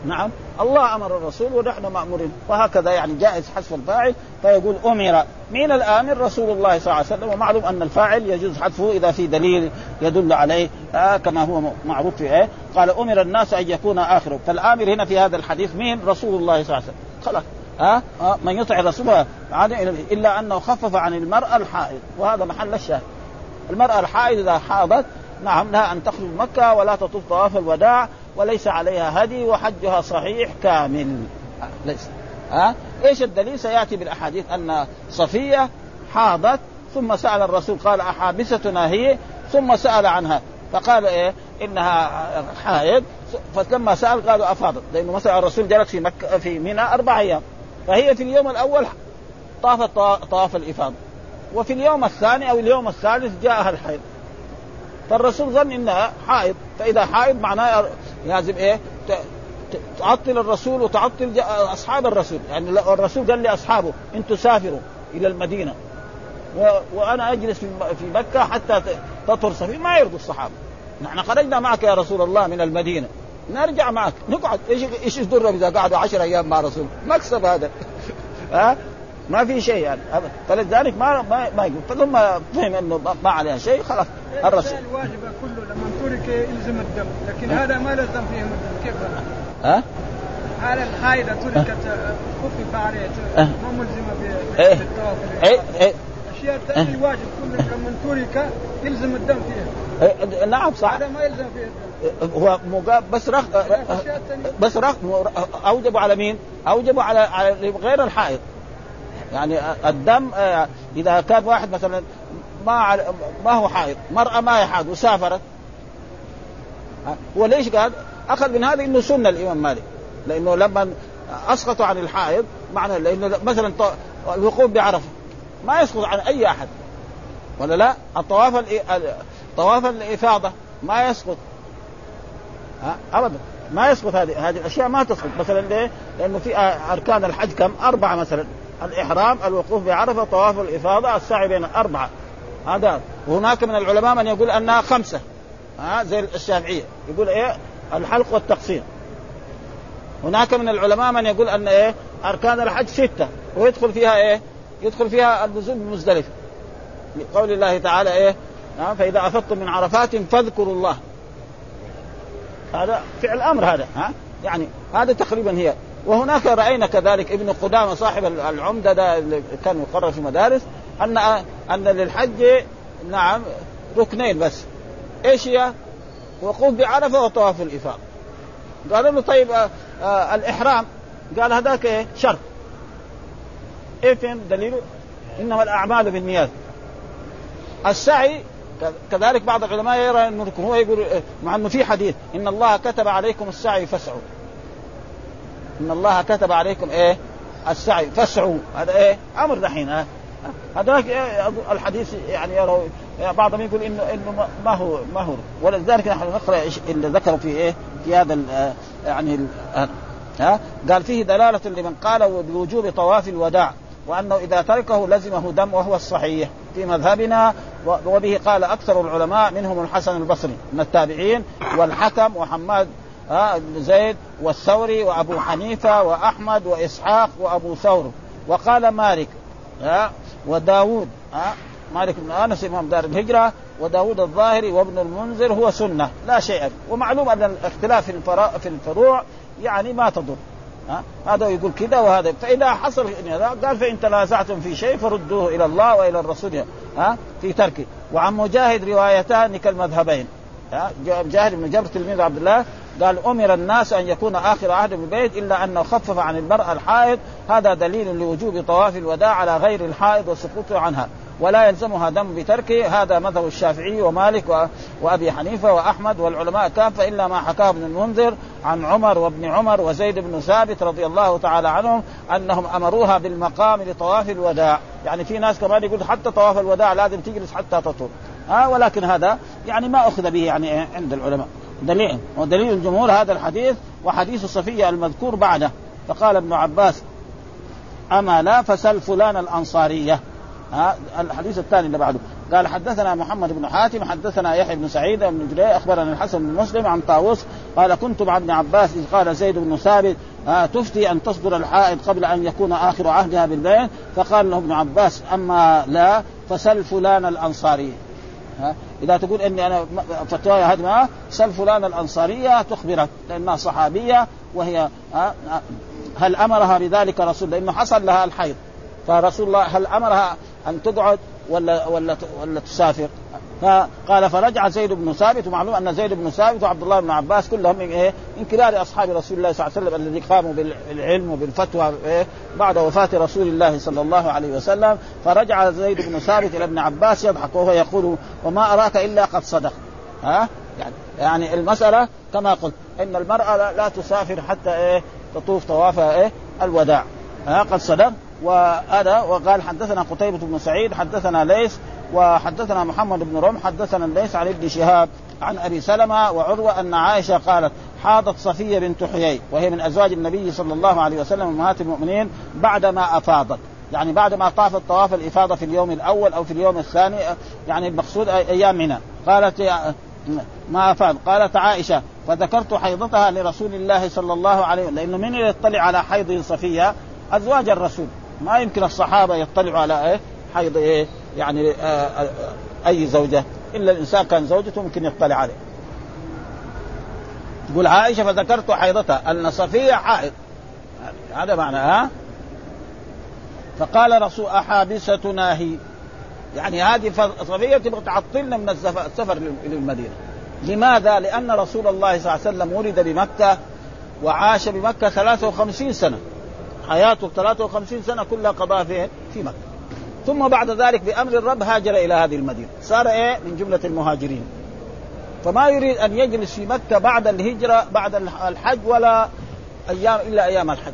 نعم. الله أمر الرسول ونحن مأمورين. وهكذا يعني جائز حذف الفاعل فيقول أمر. مين الآمر؟ رسول الله صلى الله عليه وسلم. ومعلوم أن الفاعل يجوز حذفه إذا في دليل يدل عليه آه كما هو معروف في إيه؟ قال أمر الناس أن يكون آخره. فالآمر هنا في هذا الحديث مين؟ رسول الله صلى الله عليه وسلم. خلاص. ها؟ أه؟ من يطع الرسول الا أنه خفف عن المرأة الحائض. وهذا محل الشاهد. المرأة الحائض إذا حاضت نعم لها أن تخرج مكة ولا تطوف طواف الوداع وليس عليها هدي وحجها صحيح كامل. ليس. ها؟ أه؟ إيش الدليل؟ سيأتي بالأحاديث أن صفية حاضت ثم سأل الرسول قال أحابستنا هي؟ ثم سأل عنها. فقال إيه؟ إنها حائض. فلما سأل قالوا أفاضت لأنه مثلا الرسول جلس في مكة في منى أربع أيام. فهي في اليوم الأول طافت طواف الإفاضة. وفي اليوم الثاني أو اليوم الثالث جاءها الحيض. فالرسول ظن إنها حائض. فإذا حائض معناه لازم إيه؟ تعطل الرسول وتعطل أصحاب الرسول. يعني الرسول قال لأصحابه أنتم سافروا إلى المدينة. و... وأنا أجلس في مكة حتى تطهر صفي ما يرضوا الصحابة. نحن خرجنا معك يا رسول الله من المدينة. نرجع معك. نقعد. إيش إيش يضرهم إذا قعدوا 10 أيام مع رسول؟ مكسب هذا. ها؟ ما في شيء يعني. فلذلك ما ما, ما يقول. فثم فهم إنه ما عليها شيء خلاص. الرسول. الواجب كله لما ترك يلزم الدم. لكن أه؟ هذا ما لزم فيه الدم. كيف؟ ها؟ على الحائضة تركت خفف عليه أه؟ ما ملزمة إيه؟ بالطواف إيه. إيه. الاشياء الثانية الواجب كله لما ترك يلزم الدم فيها. إيه. نعم صح. هذا ما يلزم فيه. هو مقاب بس رخ بس رخ اوجبوا على مين؟ اوجبوا على على غير الحائض يعني الدم إذا كان واحد مثلا ما ما هو حائض مرأة ما هي حائض وسافرت. هو ليش قال؟ أخذ من هذا إنه سنة الإمام مالك. لأنه لما أسقطوا عن الحائض معنى لأنه مثلا الوقوف بعرفة. ما يسقط عن أي أحد. ولا لا؟ الطواف طواف الإفاضة ما يسقط. ابدا ما يسقط هذه هذه الأشياء ما تسقط مثلا ليه؟ لأنه في أركان الحج كم؟ أربعة مثلا الإحرام، الوقوف بعرفة، طواف الإفاضة، السعي بين الأربعة هذا وهناك من العلماء من يقول أنها خمسة ها زي الشافعية يقول إيه؟ الحلق والتقصير هناك من العلماء من يقول أن إيه؟ أركان الحج ستة ويدخل فيها إيه؟ يدخل فيها النزول بمزدلفه لقول الله تعالى إيه؟ فإذا أفضتم من عرفات فاذكروا الله هذا فعل أمر هذا ها؟ يعني هذا تقريبا هي. وهناك رأينا كذلك ابن قدامة صاحب العمدة ده اللي كان يقرر في المدارس ان أن للحج نعم ركنين بس. إيش هي؟ وقوف بعرفة وطواف الافاضه قالوا له طيب آآ آآ الإحرام. قال هذاك إيه؟ شرط. إيه فين؟ دليله؟ إنما الأعمال بالنيات. السعي كذلك بعض العلماء يرى أنه هو يقول مع أنه في حديث إن الله كتب عليكم السعي فاسعوا. إن الله كتب عليكم إيه السعي فاسعوا. هذا إيه أمر دحين ها. هذاك إيه الحديث يعني يرى بعضهم يقول إنه إنه ما هو ما هو. ولذلك نحن نقرأ اللي ذكروا في إيه في هذا يعني ها. قال فيه دلالة لمن قال بوجوب طواف الوداع. وأنه إذا تركه لزمه دم وهو الصحيح في مذهبنا وبه قال أكثر العلماء منهم الحسن البصري من التابعين والحكم وحماد بن زيد والثوري وأبو حنيفة وأحمد وإسحاق وأبو ثور وقال مالك ها وداود ها مالك بن أنس إمام دار الهجرة وداود الظاهري وابن المنذر هو سنة لا شيء ومعلوم أن الاختلاف في الفروع يعني ما تضر. ها؟ هذا يقول كذا وهذا. فإذا حصل قال فإن تنازعتم في شيء فردوه إلى الله وإلى الرسول ها؟ في تركه وعن مجاهد روايتان كالمذهبين مجاهد بن جبر تلميذ عبد الله قال أمر الناس أن يكون آخر عهد بالبيت إلا أنه خفف عن المرأة الحائض. هذا دليل لوجوب طواف الوداع على غير الحائض وسقوطه عنها. ولا يلزمها دم بتركه هذا مذهب الشافعي ومالك. وأبي حنيفة وأحمد والعلماء كافه إلا ما حكاه ابن المنذر عن عمر وابن عمر وزيد بن ثابت رضي الله تعالى عنهم أنهم أمروها بالمقام لطواف الوداع، يعني في ناس كمان يقول حتى طواف الوداع لازم تجلس حتى تطول، ها ولكن هذا يعني ما أخذ به يعني عند العلماء، دليل ودليل الجمهور هذا الحديث وحديث صفيه المذكور بعده، فقال ابن عباس أما لا فسل فلان الأنصارية. ها الحديث الثاني اللي بعده. قال حدثنا محمد بن حاتم حدثنا يحيى بن سعيد بن جرير أخبرنا الحسن بن مسلم عن طاووس قال كنت مع ابن عباس إذ قال زيد بن ثابت آه تفتي أن تصدر الحائض قبل أن يكون آخر عهدها بالبيت؟ فقال له ابن عباس أما لا فسل فلان الأنصاري. ها إذا تقول إني أنا فتواي ما سل فلان الأنصارية تخبرك لأنها صحابية وهي هل أمرها بذلك رسول لأنه حصل لها الحيض. فرسول الله هل أمرها أن تقعد ولا ولا ولا تسافر. فقال فرجع زيد بن ثابت ومعلوم أن زيد بن ثابت وعبد الله بن عباس كلهم من إيه؟ من كبار أصحاب رسول الله صلى الله عليه وسلم الذي قاموا بالعلم وبالفتوى إيه؟ بعد وفاة رسول الله صلى الله عليه وسلم. فرجع زيد بن ثابت إلى ابن عباس يضحك وهو يقول وما أراك إلا قد صدق. ها؟ يعني يعني المسألة كما قلت إن المرأة لا, تسافر حتى إيه؟ تطوف طواف إيه؟ الوداع. ها؟ قد صدق. وهذا وقال حدثنا قتيبة بن سعيد حدثنا ليس وحدثنا محمد بن رمح حدثنا ليس عن ابن شهاب عن أبي سلمة وعروة أن عائشة قالت حاضت صفية بنت حيي وهي من أزواج النبي صلى الله عليه وسلم أمهات المؤمنين بعدما أفاضت. يعني بعد ما طافت طواف الإفاضة في اليوم الأول أو في اليوم الثاني يعني المقصود أيام منى. قالت ما أفاض. قالت عائشة فذكرت حيضتها لرسول الله صلى الله عليه وسلم لأنه من يطلع على حيض صفية؟ أزواج الرسول. ما يمكن الصحابة يطلعوا على إيه؟ حيض إيه؟ يعني آه أي زوجة. إلا الإنسان كان زوجته ممكن يطلع عليه. تقول عائشة فذكرت حيضتها. ان صفية حائض. هذا معنى ها؟ فقال رسول احابستنا هي. يعني هذه صفية تبغى تعطلنا من السفر للمدينة. لماذا؟ لأن رسول الله صلى الله عليه وسلم ولد بمكة وعاش بمكة 53 سنة. حياته 53 سنة كلها قضاها في في مكة. ثم بعد ذلك بأمر الرب هاجر إلى هذه المدينة. صار إيه؟ من جملة المهاجرين. فما يريد أن يجلس في مكة بعد الهجرة بعد الحج ولا أيام إلا أيام الحج.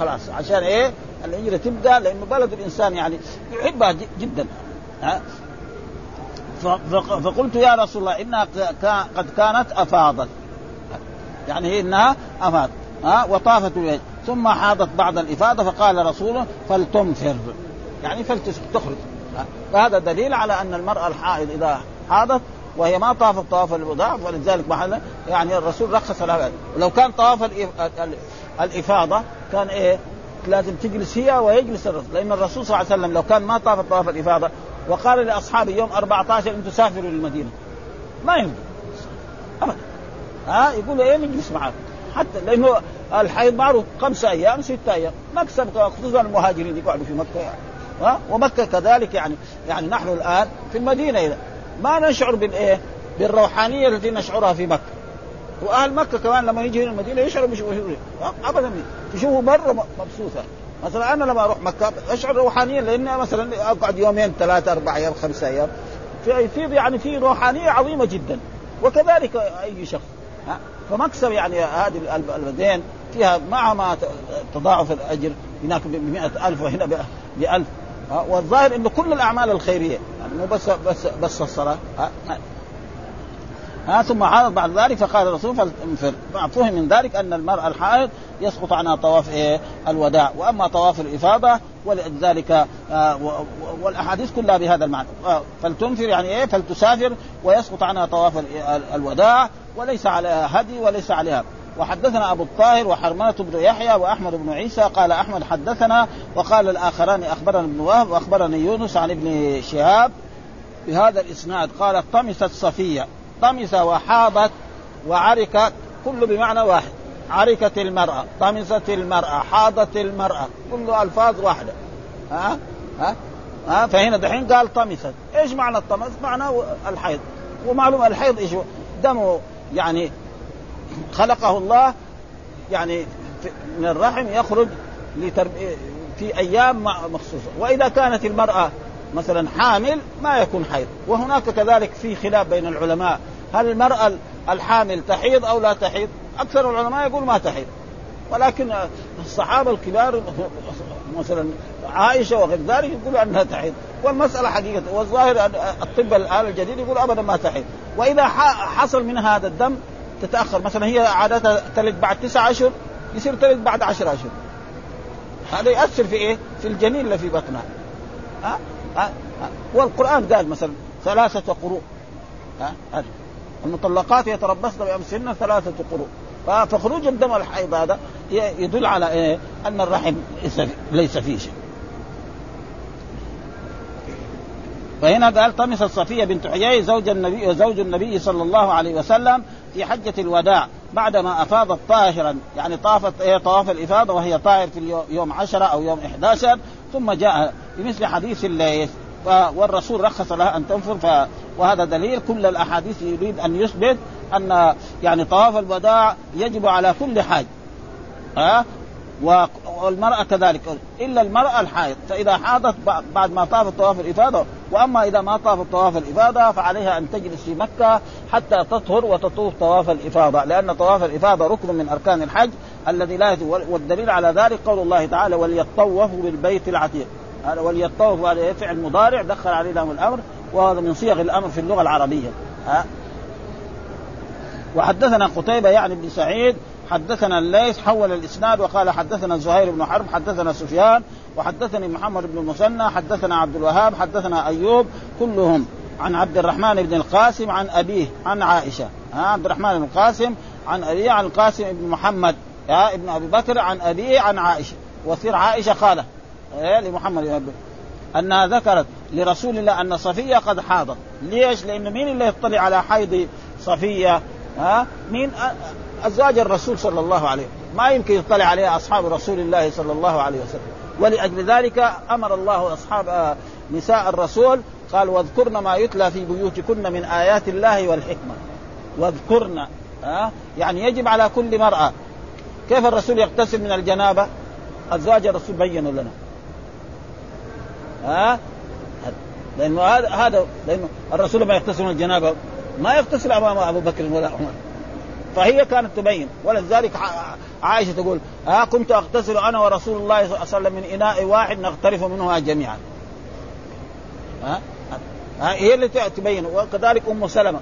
خلاص عشان إيه؟ الهجرة تبدأ لأنه بلد الإنسان يعني يحبها جدا. ها؟ فقلت يا رسول الله إنها قد كانت أفاضت. يعني هي إنها افاض ها؟ وطافت بالبيت ثم حاضت بعد الافاضه فقال رسوله فلتنفر. يعني فلتخرج فهذا دليل على أن المرأة الحائض إذا حاضت وهي ما طافت طواف الوداع ولذلك محل يعني الرسول رخص لها. ولو كان طواف الافاضه كان إيه؟ لازم تجلس هي ويجلس الرسول. لأن الرسول صلى الله عليه وسلم لو كان ما طاف طواف الافاضه وقال لأصحابه يوم 14 أنتم سافروا للمدينة. ما يمكن. ها؟ يقول إيه؟ نجلس معاكم حتى لأنه الحيض معروف خمسة أيام ستة أيام. مكسب خصوصا المهاجرين يقعدوا في مكة يعني. ها؟ ومكة كذلك يعني يعني نحن الآن في المدينة إذا. ما نشعر بالايه بالروحانية التي نشعرها في مكة. وأهل مكة كمان لما يجي المدينة يشعروا بشعور ابدا. تشوفوا مرة مبسوطة. مثلا أنا لما أروح مكة أشعر روحانيا لأن مثلا أقعد يومين ثلاثة أربع أيام خمسة أيام. في يعني في روحانية عظيمة جدا. وكذلك أي شخص. فمكسب يعني هذه البلدين فيها مع ما تضاعف الأجر. هناك ب ألف وهنا ب 1000 والظاهر إنه كل الأعمال الخيرية. يعني مو بس بس بس الصلاة. ها, ها. ثم عرض بعد ذلك فقال الرسول فهم من ذلك أن المراه الحائض يسقط عنها طواف إيه الوداع. وأما طواف الإفاضة ولذلك آه والأحاديث كلها بهذا المعنى. آه فلتنفر يعني إيه؟ فلتسافر ويسقط عنها طواف الوداع. وليس عليها هدي وليس عليها. وحدثنا أبو الطاهر وحرملة بن يحيى وأحمد بن عيسى قال أحمد حدثنا وقال الآخران أخبرنا ابن وهب واخبرني يونس عن ابن شهاب بهذا الإسناد. قال طمست صفية. طمس وحاضت وعركت كل بمعنى واحد. عركت المرأة. طمست المرأة. حاضت المرأة. كل ألفاظ واحدة. ها؟ ها؟ ها؟ فهنا دحين قال طمست. إيش معنى الطمس؟ معناه الحيض. ومعلوم الحيض إيش؟ دمه يعني خلقه الله يعني من الرحم يخرج في أيام مخصوصة. وإذا كانت المرأة مثلا حامل ما يكون حيض. وهناك كذلك في خلاف بين العلماء. هل المرأة الحامل تحيض أو لا تحيض؟ أكثر العلماء يقول ما تحيض. ولكن الصحابة الكبار مثلا عائشة وغير ذلك يقولوا أنها تحيض. والمسألة حقيقة والظاهر الطب الآن الجديد يقول ابدا ما تحيض. وإذا حصل منها هذا الدم تتأخر مثلا هي عادتها تلد بعد تسعة أشهر يصير تلد بعد عشر أشهر هذا ياثر في إيه؟ في الجنين اللي في بطنها ها؟ ها؟ والقرآن قال مثلا ثلاثة قروء ها؟ المطلقات يتربصن بانفسهن ثلاثة قروء فخروج الدم الحيض هذا يدل على إيه؟ أن الرحم ليس فيه شيء فهنا قال طمس الصفية بنت حيي زوج النبي وزوج النبي صلى الله عليه وسلم في حجة الوداع بعدما أفاضت طاهرا. يعني طافت هي طواف الإفاضة وهي طاهر في يوم عشرة أو يوم 11 ثم جاء بمثل حديث الليث. والرسول رخص لها أن تنفر. ف... وهذا دليل كل الأحاديث يريد أن يثبت أن يعني طواف الوداع يجب على كل حاج. ها؟ والمرأة كذلك. إلا المرأة الحائض. فإذا حاضت بعد ما طافت طواف الإفاضة وأما إذا ما طافت طواف الإفاضة فعليها أن تجلس في مكة حتى تطهر وتطوف طواف الإفاضة لأن طواف الإفاضة ركن من أركان الحج الذي لا والدليل على ذلك قول الله تعالى وليطوفوا بالبيت العتيق وليطوفوا هذا فعل مضارع دخل عليه الأمر وهذا من صيغ الأمر في اللغة العربية. وحدثنا قتيبة يعني بن سعيد حدثنا الليث حول الإسناد وقال حدثنا زهير بن حرب حدثنا سفيان وحدثني محمد بن المثنى حدثنا عبد الوهاب حدثنا أيوب كلهم عن عبد الرحمن بن القاسم عن أبيه عن عائشة ها عبد الرحمن بن القاسم عن أبيه عن القاسم بن محمد يا ابن أبي بكر عن أبيه عن عائشة وصير عائشة قالت إيه لمحمد بن أنها ذكرت لرسول الله أن صفية قد حاضت ليش؟ لأنه مين اللي يطلع على حيض صفية؟ ها؟ مين أزواج الرسول صلى الله عليه ما يمكن يطلع عليها أصحاب رسول الله صلى الله عليه وسلم. ولأجل ذلك أمر الله أصحاب نساء الرسول قال واذكرن ما يتلى في بيوتكن من آيات الله والحكمة. واذكرن ها يعني يجب على كل مرأة. كيف الرسول يغتسل من الجنابة؟ أزواج الرسول بينوا لنا. ها لأنه هذا هذا لأنه الرسول لما يغتسل من الجنابة ما يغتسل أمام أبو بكر ولا عمر. فهي كانت تبين. ولذلك عائشة تقول ها كنت أغتسل أنا ورسول الله صلى الله عليه وسلم من إناء واحد نغترف منها جميعا. ها؟ هي اللي تبين. وكذلك أم سلمة.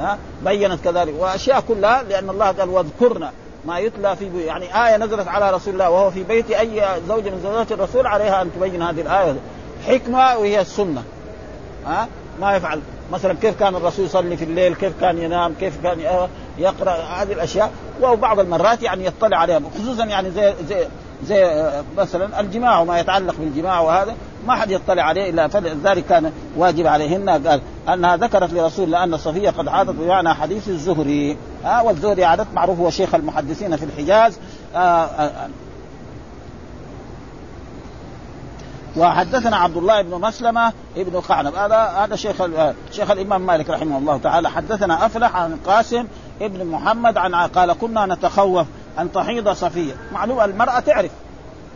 ها؟ بينت كذلك. وأشياء كلها لأن الله قال واذكرنا ما يتلى في بي يعني آية نزلت على رسول الله وهو في بيت أي زوجة من زوجات الرسول عليها أن تبين هذه الآية. حكمة وهي السنة. ها؟ ما يفعل. مثلا كيف كان الرسول يصلي في الليل؟ كيف كان ينام؟ كيف كان يقرأ؟ هذه الأشياء. وبعض المرات يعني يطلع عليها خصوصا يعني زي زي زي مثلا الجماع وما يتعلق بالجماع وهذا ما حد يطلع عليه إلا فلذلك كان واجب عليهن. قال أنها ذكرت لرسول لأن صفية قد عادت بمعنى حديث الزهري. ها آه والزهري عادت معروف هو شيخ المحدثين في الحجاز. آه آه. وحدثنا عبد الله بن مسلمة ابن قعنب هذا هذا شيخ شيخ الإمام مالك رحمه الله تعالى. حدثنا أفلح عن قاسم ابن محمد عن قال كنا نتخوف أن تحيض صفية. معلوم المرأة تعرف.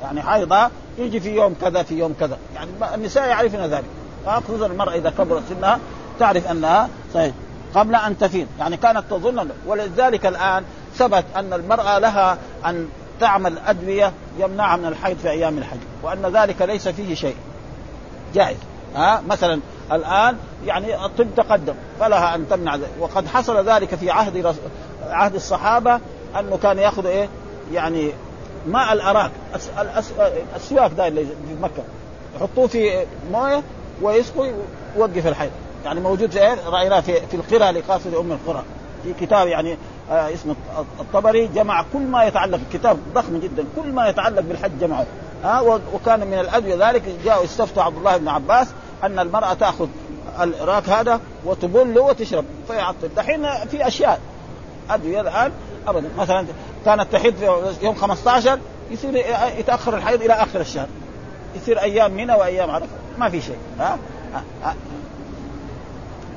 يعني حيضة يجي في يوم كذا في يوم كذا. يعني النساء يعرفن ذلك. خصوصا المرأة إذا كبرت سنها تعرف أنها صحيح. قبل أن تفيض. يعني كانت تظن ولذلك الآن ثبت أن المرأة لها أن تعمل أدوية يمنعها من الحيض في أيام الحج وأن ذلك ليس فيه شيء. جائز. ها؟ مثلا الآن يعني الطب تقدم فلها أن تمنع ذلك. وقد حصل ذلك في عهد رس... عهد الصحابة أنه كان يأخذ إيه؟ يعني ماء الأراك. السواك ده اللي في مكة. يحطوه في موية ويسقوا يوقف الحيض. يعني موجود في رايناه في, في القرى لقاصد أم القرى. في كتاب يعني آه اسمه الطبري جمع كل ما يتعلق كتاب ضخم جدا كل ما يتعلق بالحج جمعه. ها وكان من الأدوية ذلك جاءوا استفتوا عبد الله بن عباس أن المرأة تأخذ الإراك هذا وتبله وتشرب فيعطل دحين في أشياء أدوية الآن ابدا. مثلا كانت تحيض يوم 15 يصير يتأخر الحيض إلى آخر الشهر. يصير أيام منى وأيام عرفة. ما في شيء. ها؟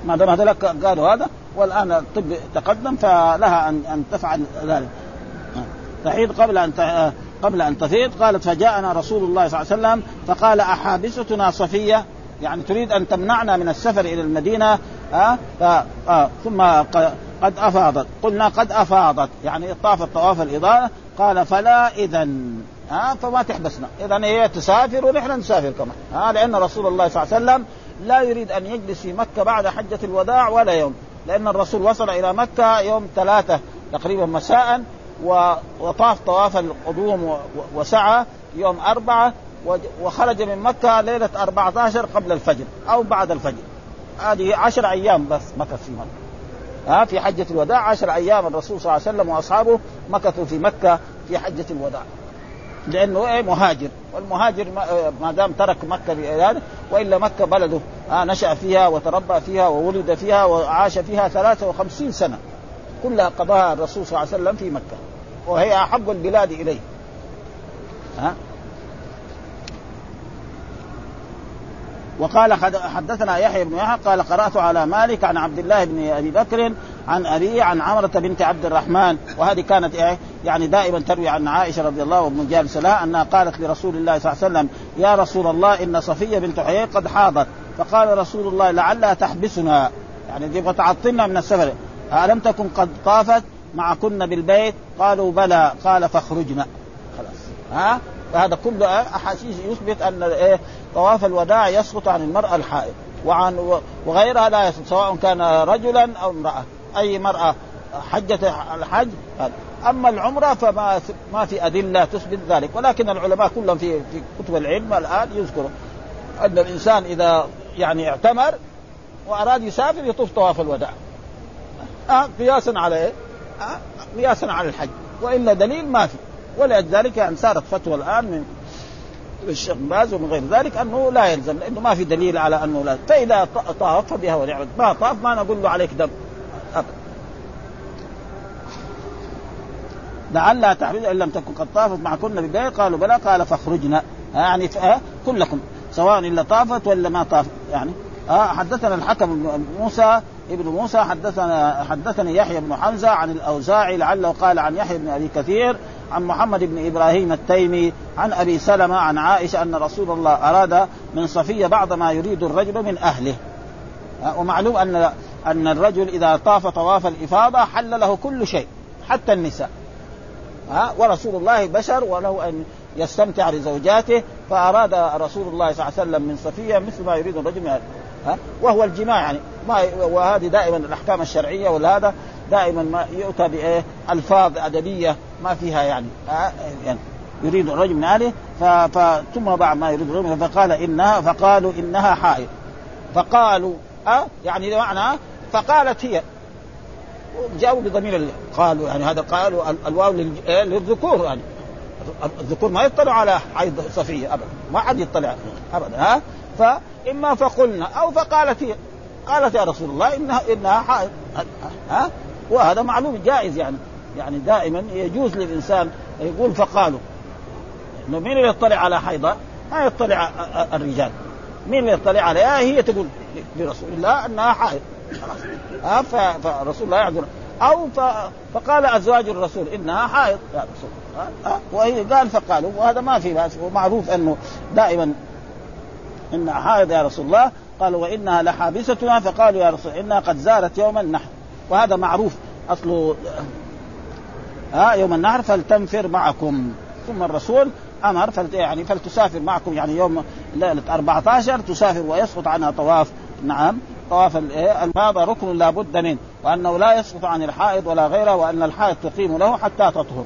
ما دام هذول قالوا هذا والآن الطب تقدم فلها ان أن تفعل ذلك. تحيض قبل أن قبل أن تفيض قالت فجاءنا رسول الله صلى الله عليه وسلم فقال احابستنا صفية يعني تريد أن تمنعنا من السفر إلى المدينة ها آه ثم قد أفاضت. قلنا قد أفاضت. يعني طافت طواف الإضاءة. قال فلا اذا ها فما تحبسنا. اذا هي تسافر ونحن نسافر كمان ها لأن رسول الله صلى الله عليه وسلم لا يريد أن يجلس في مكة بعد حجة الوداع ولا يوم. لأن الرسول وصل إلى مكة يوم ثلاثة تقريبا مساء وطاف طواف القدوم وسعى يوم أربعة وخرج من مكة ليلة 14 قبل الفجر أو بعد الفجر. هذه عشر أيام بس مكث في مكة. ها في حجة الوداع عشر أيام الرسول صلى الله عليه وسلم وأصحابه مكثوا في مكة في حجة الوداع. لأنه إيه مهاجر. والمهاجر ما دام ترك مكة لهذا وإلا مكة بلده. آه نشأ فيها وتربى فيها وولد فيها وعاش فيها 53 سنة. كلها قضاها الرسول صلى الله عليه وسلم في مكة. وهي أحب البلاد إليه. ها؟ وقال حدثنا يحيى بن يحيى قال قرأت على مالك عن عبد الله بن أبي بكر عن ابيه عن عمرة بنت عبد الرحمن وهذه كانت إيه؟ يعني دائما تروي عن عائشة رضي الله عنها جالس لها أنها قالت لرسول الله صلى الله عليه وسلم يا رسول الله إن صفية بنت حيي قد حاضت. فقال رسول الله لعلها تحبسنا. يعني تبغى تعطلنا من السفر. ألم تكن قد طافت؟ معكن بالبيت. قالوا بلى. قال فاخرجنا. خلاص. ها؟ فهذا كله أحاسيس يثبت أن إيه طواف الوداع يسقط عن المرأة الحائض. وعن وغيرها لا يسقط سواء كان رجلا أو امرأة. أي مرأة حجة الحج أما العمرة فما ما في أدلة تثبت ذلك. ولكن العلماء كلهم في في كتب العلم الآن يذكروا أن الإنسان إذا يعني اعتمر وأراد يسافر يطوف طواف الوداع. آه قياسا على إيه؟ آه قياسا على الحج. وإلا دليل ما في. ولذلك يعني صارت فتوى الآن من الشيخ باز ومن غير ذلك أنه لا يلزم لأنه ما في دليل على أنه لا. فإذا طاف فبها ونعمت. ما طاف ما نقول له عليك دم. لعلها تحرج إن لم تكن قد طافت معكن بالبيت قالوا بلى قال فاخرجنا. يعني كلكم. سواء إلا طافت ولا ما طافت يعني آه حدثنا الحكم بن موسى ابن موسى حدثنا حدثني يحيى بن حمزة عن الأوزاعي لعله قال عن يحيى بن أبي كثير عن محمد بن إبراهيم التيمي عن أبي سلمة عن عائشة أن رسول الله أراد من صفيه بعض ما يريد الرجل من أهله. ومعلوم أن أن الرجل إذا طاف طواف الإفاضة حل له كل شيء حتى النساء. ها ورسول الله بشر وله أن يستمتع لزوجاته فأراد رسول الله صلى الله عليه وسلم من صفيه مثل ما يريد الرجل من ها وهو الجماع يعني. ما وهذه دائما الأحكام الشرعية وهذا دائما ما يؤتى بإيه؟ ألفاظ أدبية ما فيها يعني, يعني يريد الرجل من اهله ثم بعد ما يريد الرجل فقال إنها فقالوا إنها حائض. فقالوا أه يعني بمعنى فقالت هي. جاءوا بضمير قالوا يعني هذا قالوا الواو إيه، للذكور يعني. الذكور ما يطلع على حيض صفية ابدا ما حد يطلع ابدا ها فاما فقلنا أو فقالت هي. قالت يا رسول الله إنها إنها حائض. ها وهذا معلوم جائز يعني. يعني دائما يجوز للإنسان يقول فقالوا. إنه مين اللي يطلع على حيضة؟ ما يطلع الرجال. مين اللي يطلع عليها؟ هي تقول لرسول الله أنها حائض. خلاص. فرسول الله يعذر. أو فقال أزواج الرسول إنها حائض. يا رسول وهي قال فقالوا. وهذا ما في بأس. ومعروف أنه دائما إنها حائض يا رسول الله. قالوا وإنها لحابستنا. فقالوا يا رسول إنها قد زارت يوم النحر وهذا معروف. اصله ها يوم النحر فلتنفر معكم. ثم الرسول أمر فلت يعني فلتسافر معكم يعني يوم ليلة 14 تسافر ويسقط عنها طواف. نعم. طواف هذا ركن لا بد منه وأنه لا يسقط عن الحائض ولا غيره وأن الحائض تقيم له حتى تطهر.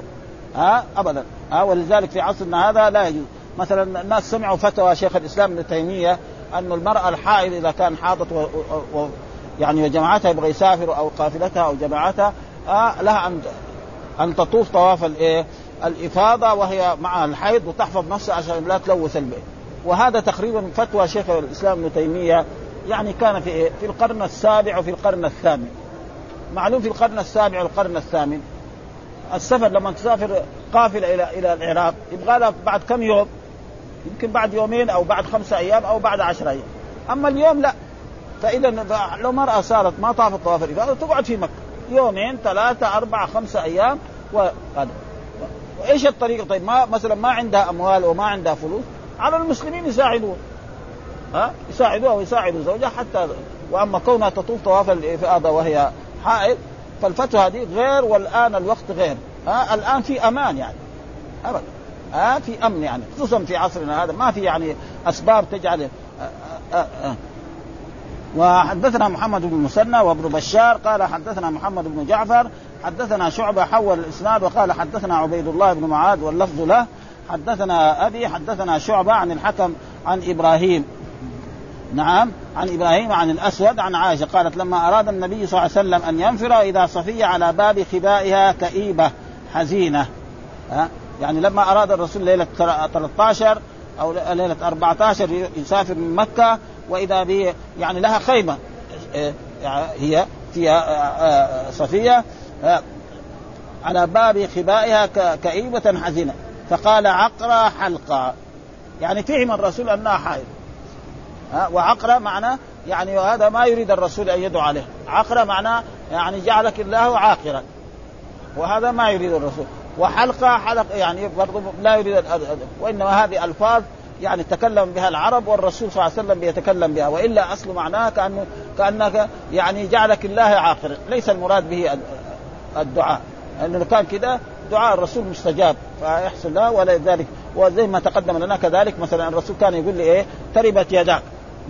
ها ابدا. ها ولذلك في عصرنا هذا لا يجوز. مثلا الناس سمعوا فتوى شيخ الإسلام ابن تيمية أن المرأة الحائض إذا كان حاضت. يعني وجماعتها يبغى يسافر أو قافلتها أو جماعتها آه لها أن أن تطوف طواف الإيه؟ الإفاضة وهي مع الحيض وتحفظ نفسها عشان لا تلوث البيت وهذا تقريبا فتوى شيخ الإسلام ابن تيمية يعني كان في إيه؟ في القرن السابع وفي القرن الثامن معلوم في القرن السابع والقرن الثامن السفر لما تسافر قافلة إلى إلى العراق يبغى لها بعد كم يوم يمكن بعد يومين أو بعد خمسة أيام أو بعد عشرة أيام أما اليوم لا فإذا لو مرأة صارت ما طافت طواف الافاضه تقعد في مكة. يومين ثلاثة أربعة خمسة أيام وهذا وإيش الطريقة؟ طيب ما مثلا ما عندها أموال وما عندها فلوس على المسلمين يساعدوها ها؟ يساعدوها ويساعدوا زوجها حتى وأما كونها تطوف طواف الإفاضة وهي حائض فالفتوى هذه غير والآن الوقت غير. ها؟ الآن في أمان يعني. ابدا. ها؟ في أمن يعني خصوصا في عصرنا هذا ما في يعني أسباب تجعل آه، آه، آه. وحدثنا محمد بن مسنى وابن بشار قال حدثنا محمد بن جعفر حدثنا شعبة حول الإسناد وقال حدثنا عبيد الله بن معاذ واللفظ له حدثنا أبي حدثنا شعبة عن الحكم عن إبراهيم. نعم عن إبراهيم عن الأسود عن عائشة قالت لما أراد النبي صلى الله عليه وسلم أن ينفر إذا صفيه على باب خبائها كئيبة حزينة. ها؟ يعني لما أراد الرسول ليلة 13 أو ليلة 14 يسافر من مكة وإذا به يعني لها خيمة. إيه، هي فيها آه، آه، صفية آه، على باب خبائها كئيبة حزينة. فقال عقرى حلقة يعني فهم الرسول أنها حائض. وعقرى معنى يعني هذا ما يريد الرسول أن يدعو عليه. عقرى معناه يعني جعلك الله عاقرا. وهذا ما يريد الرسول. وحلقه حلقه يعني برضه لا يريد وإنما هذه ألفاظ يعني تكلم بها العرب والرسول صلى الله عليه وسلم بيتكلم بها وإلا أصل معناها كانه كأنك يعني جعلك الله عاقر ليس المراد به الدعاء. لأنه كان كده دعاء الرسول مستجاب فيحصل له ولذلك وزي ما تقدم لنا كذلك مثلا الرسول كان يقول لي إيه؟ تربت يداك.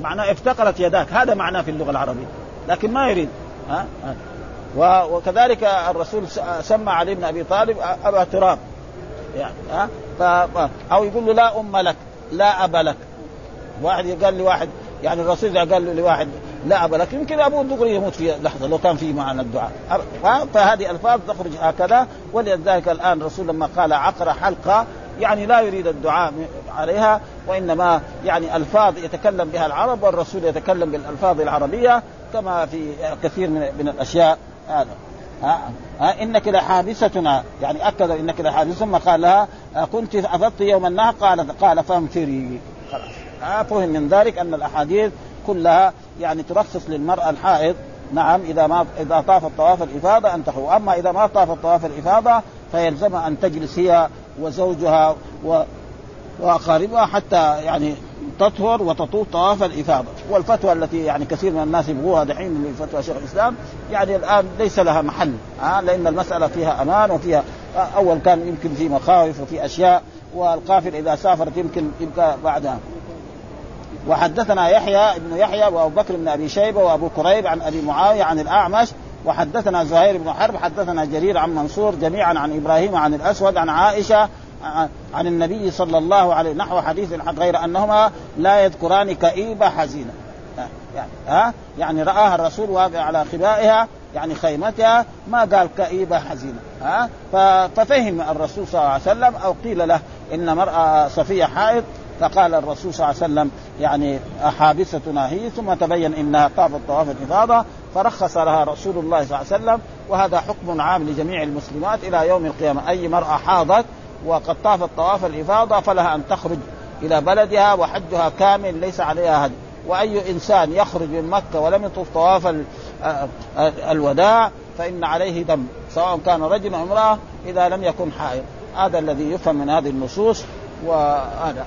معناه افتقرت يداك. هذا معناه في اللغة العربية. لكن ما يريد. ها, ها. وكذلك الرسول سمى علي بن أبي طالب أبا تراب. يعني ها؟ ف... أو يقول له لا أم لك. لا أب لك. واحد قال لي واحد يعني الرسول قال له لواحد لا أب لك يمكن أبوه دغري يموت في لحظة لو كان في معنى الدعاء. فهذه الفاظ تخرج هكذا. ولذلك الآن الرسول لما قال عقر حلقة يعني لا يريد الدعاء عليها وإنما يعني ألفاظ يتكلم بها العرب والرسول يتكلم بالألفاظ العربية كما في كثير من من الأشياء. هذا. ها؟ ها؟ إنك لحابستنا يعني أكد إنك لحابس ثم قال لها كنت أفضت يوم النهر قال قال فانفري خلاص. ها فهم من ذلك أن الأحاديث كلها يعني ترخص للمرأة الحائض. نعم إذا ما إذا طافت طواف الإفاضة أن تخرج أما إذا ما طافت طواف الإفاضة فيلزمها أن تجلس هي وزوجها و وأقاربها حتى يعني تطهر وتطوف طواف الإفاضة. والفتوى التي يعني كثير من الناس يبغوها دحين من فتوى شيخ الإسلام يعني الآن ليس لها محل آه لأن المسألة فيها أمان وفيها آه أول كان يمكن في مخاوف وفي أشياء والقافل إذا سافرت يمكن يبقى بعدها. وحدثنا يحيى بن يحيى وأبو بكر بن أبي شيبة وأبو كريب عن أبي معاوية عن الأعمش وحدثنا زهير بن حرب حدثنا جرير عن منصور جميعا عن إبراهيم عن الأسود عن عائشة عن النبي صلى الله عليه نحو حديث غير أنهما لا يذكران كئيبه حزينة. يعني ها؟ يعني رآها الرسول واقع على خبائها يعني خيمتها ما قال كئيبه حزينة ها؟ ففهم الرسول صلى الله عليه وسلم أو قيل له إن مرأة صفية حائض فقال الرسول صلى الله عليه وسلم يعني حابستنا هي ثم تبين إنها طافت طواف الإفاضة فرخص لها رسول الله صلى الله عليه وسلم وهذا حكم عام لجميع المسلمات إلى يوم القيامة. أي مرأة حاضت وقد طافت طواف الإفاضة فلها أن تخرج إلى بلدها وحجها كامل ليس عليها هدي وأي إنسان يخرج من مكة ولم يطوف طواف الوداع فإن عليه دم سواء كان رجل أو امرأة إذا لم يكن حائض. هذا الذي يفهم من هذه النصوص وهذا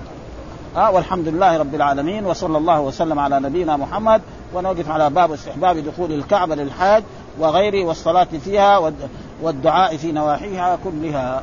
آه والحمد لله رب العالمين وصلى الله وسلم على نبينا محمد. ونوقف على باب استحباب دخول الكعبة للحاج وغيره والصلاة فيها والدعاء في نواحيها كلها.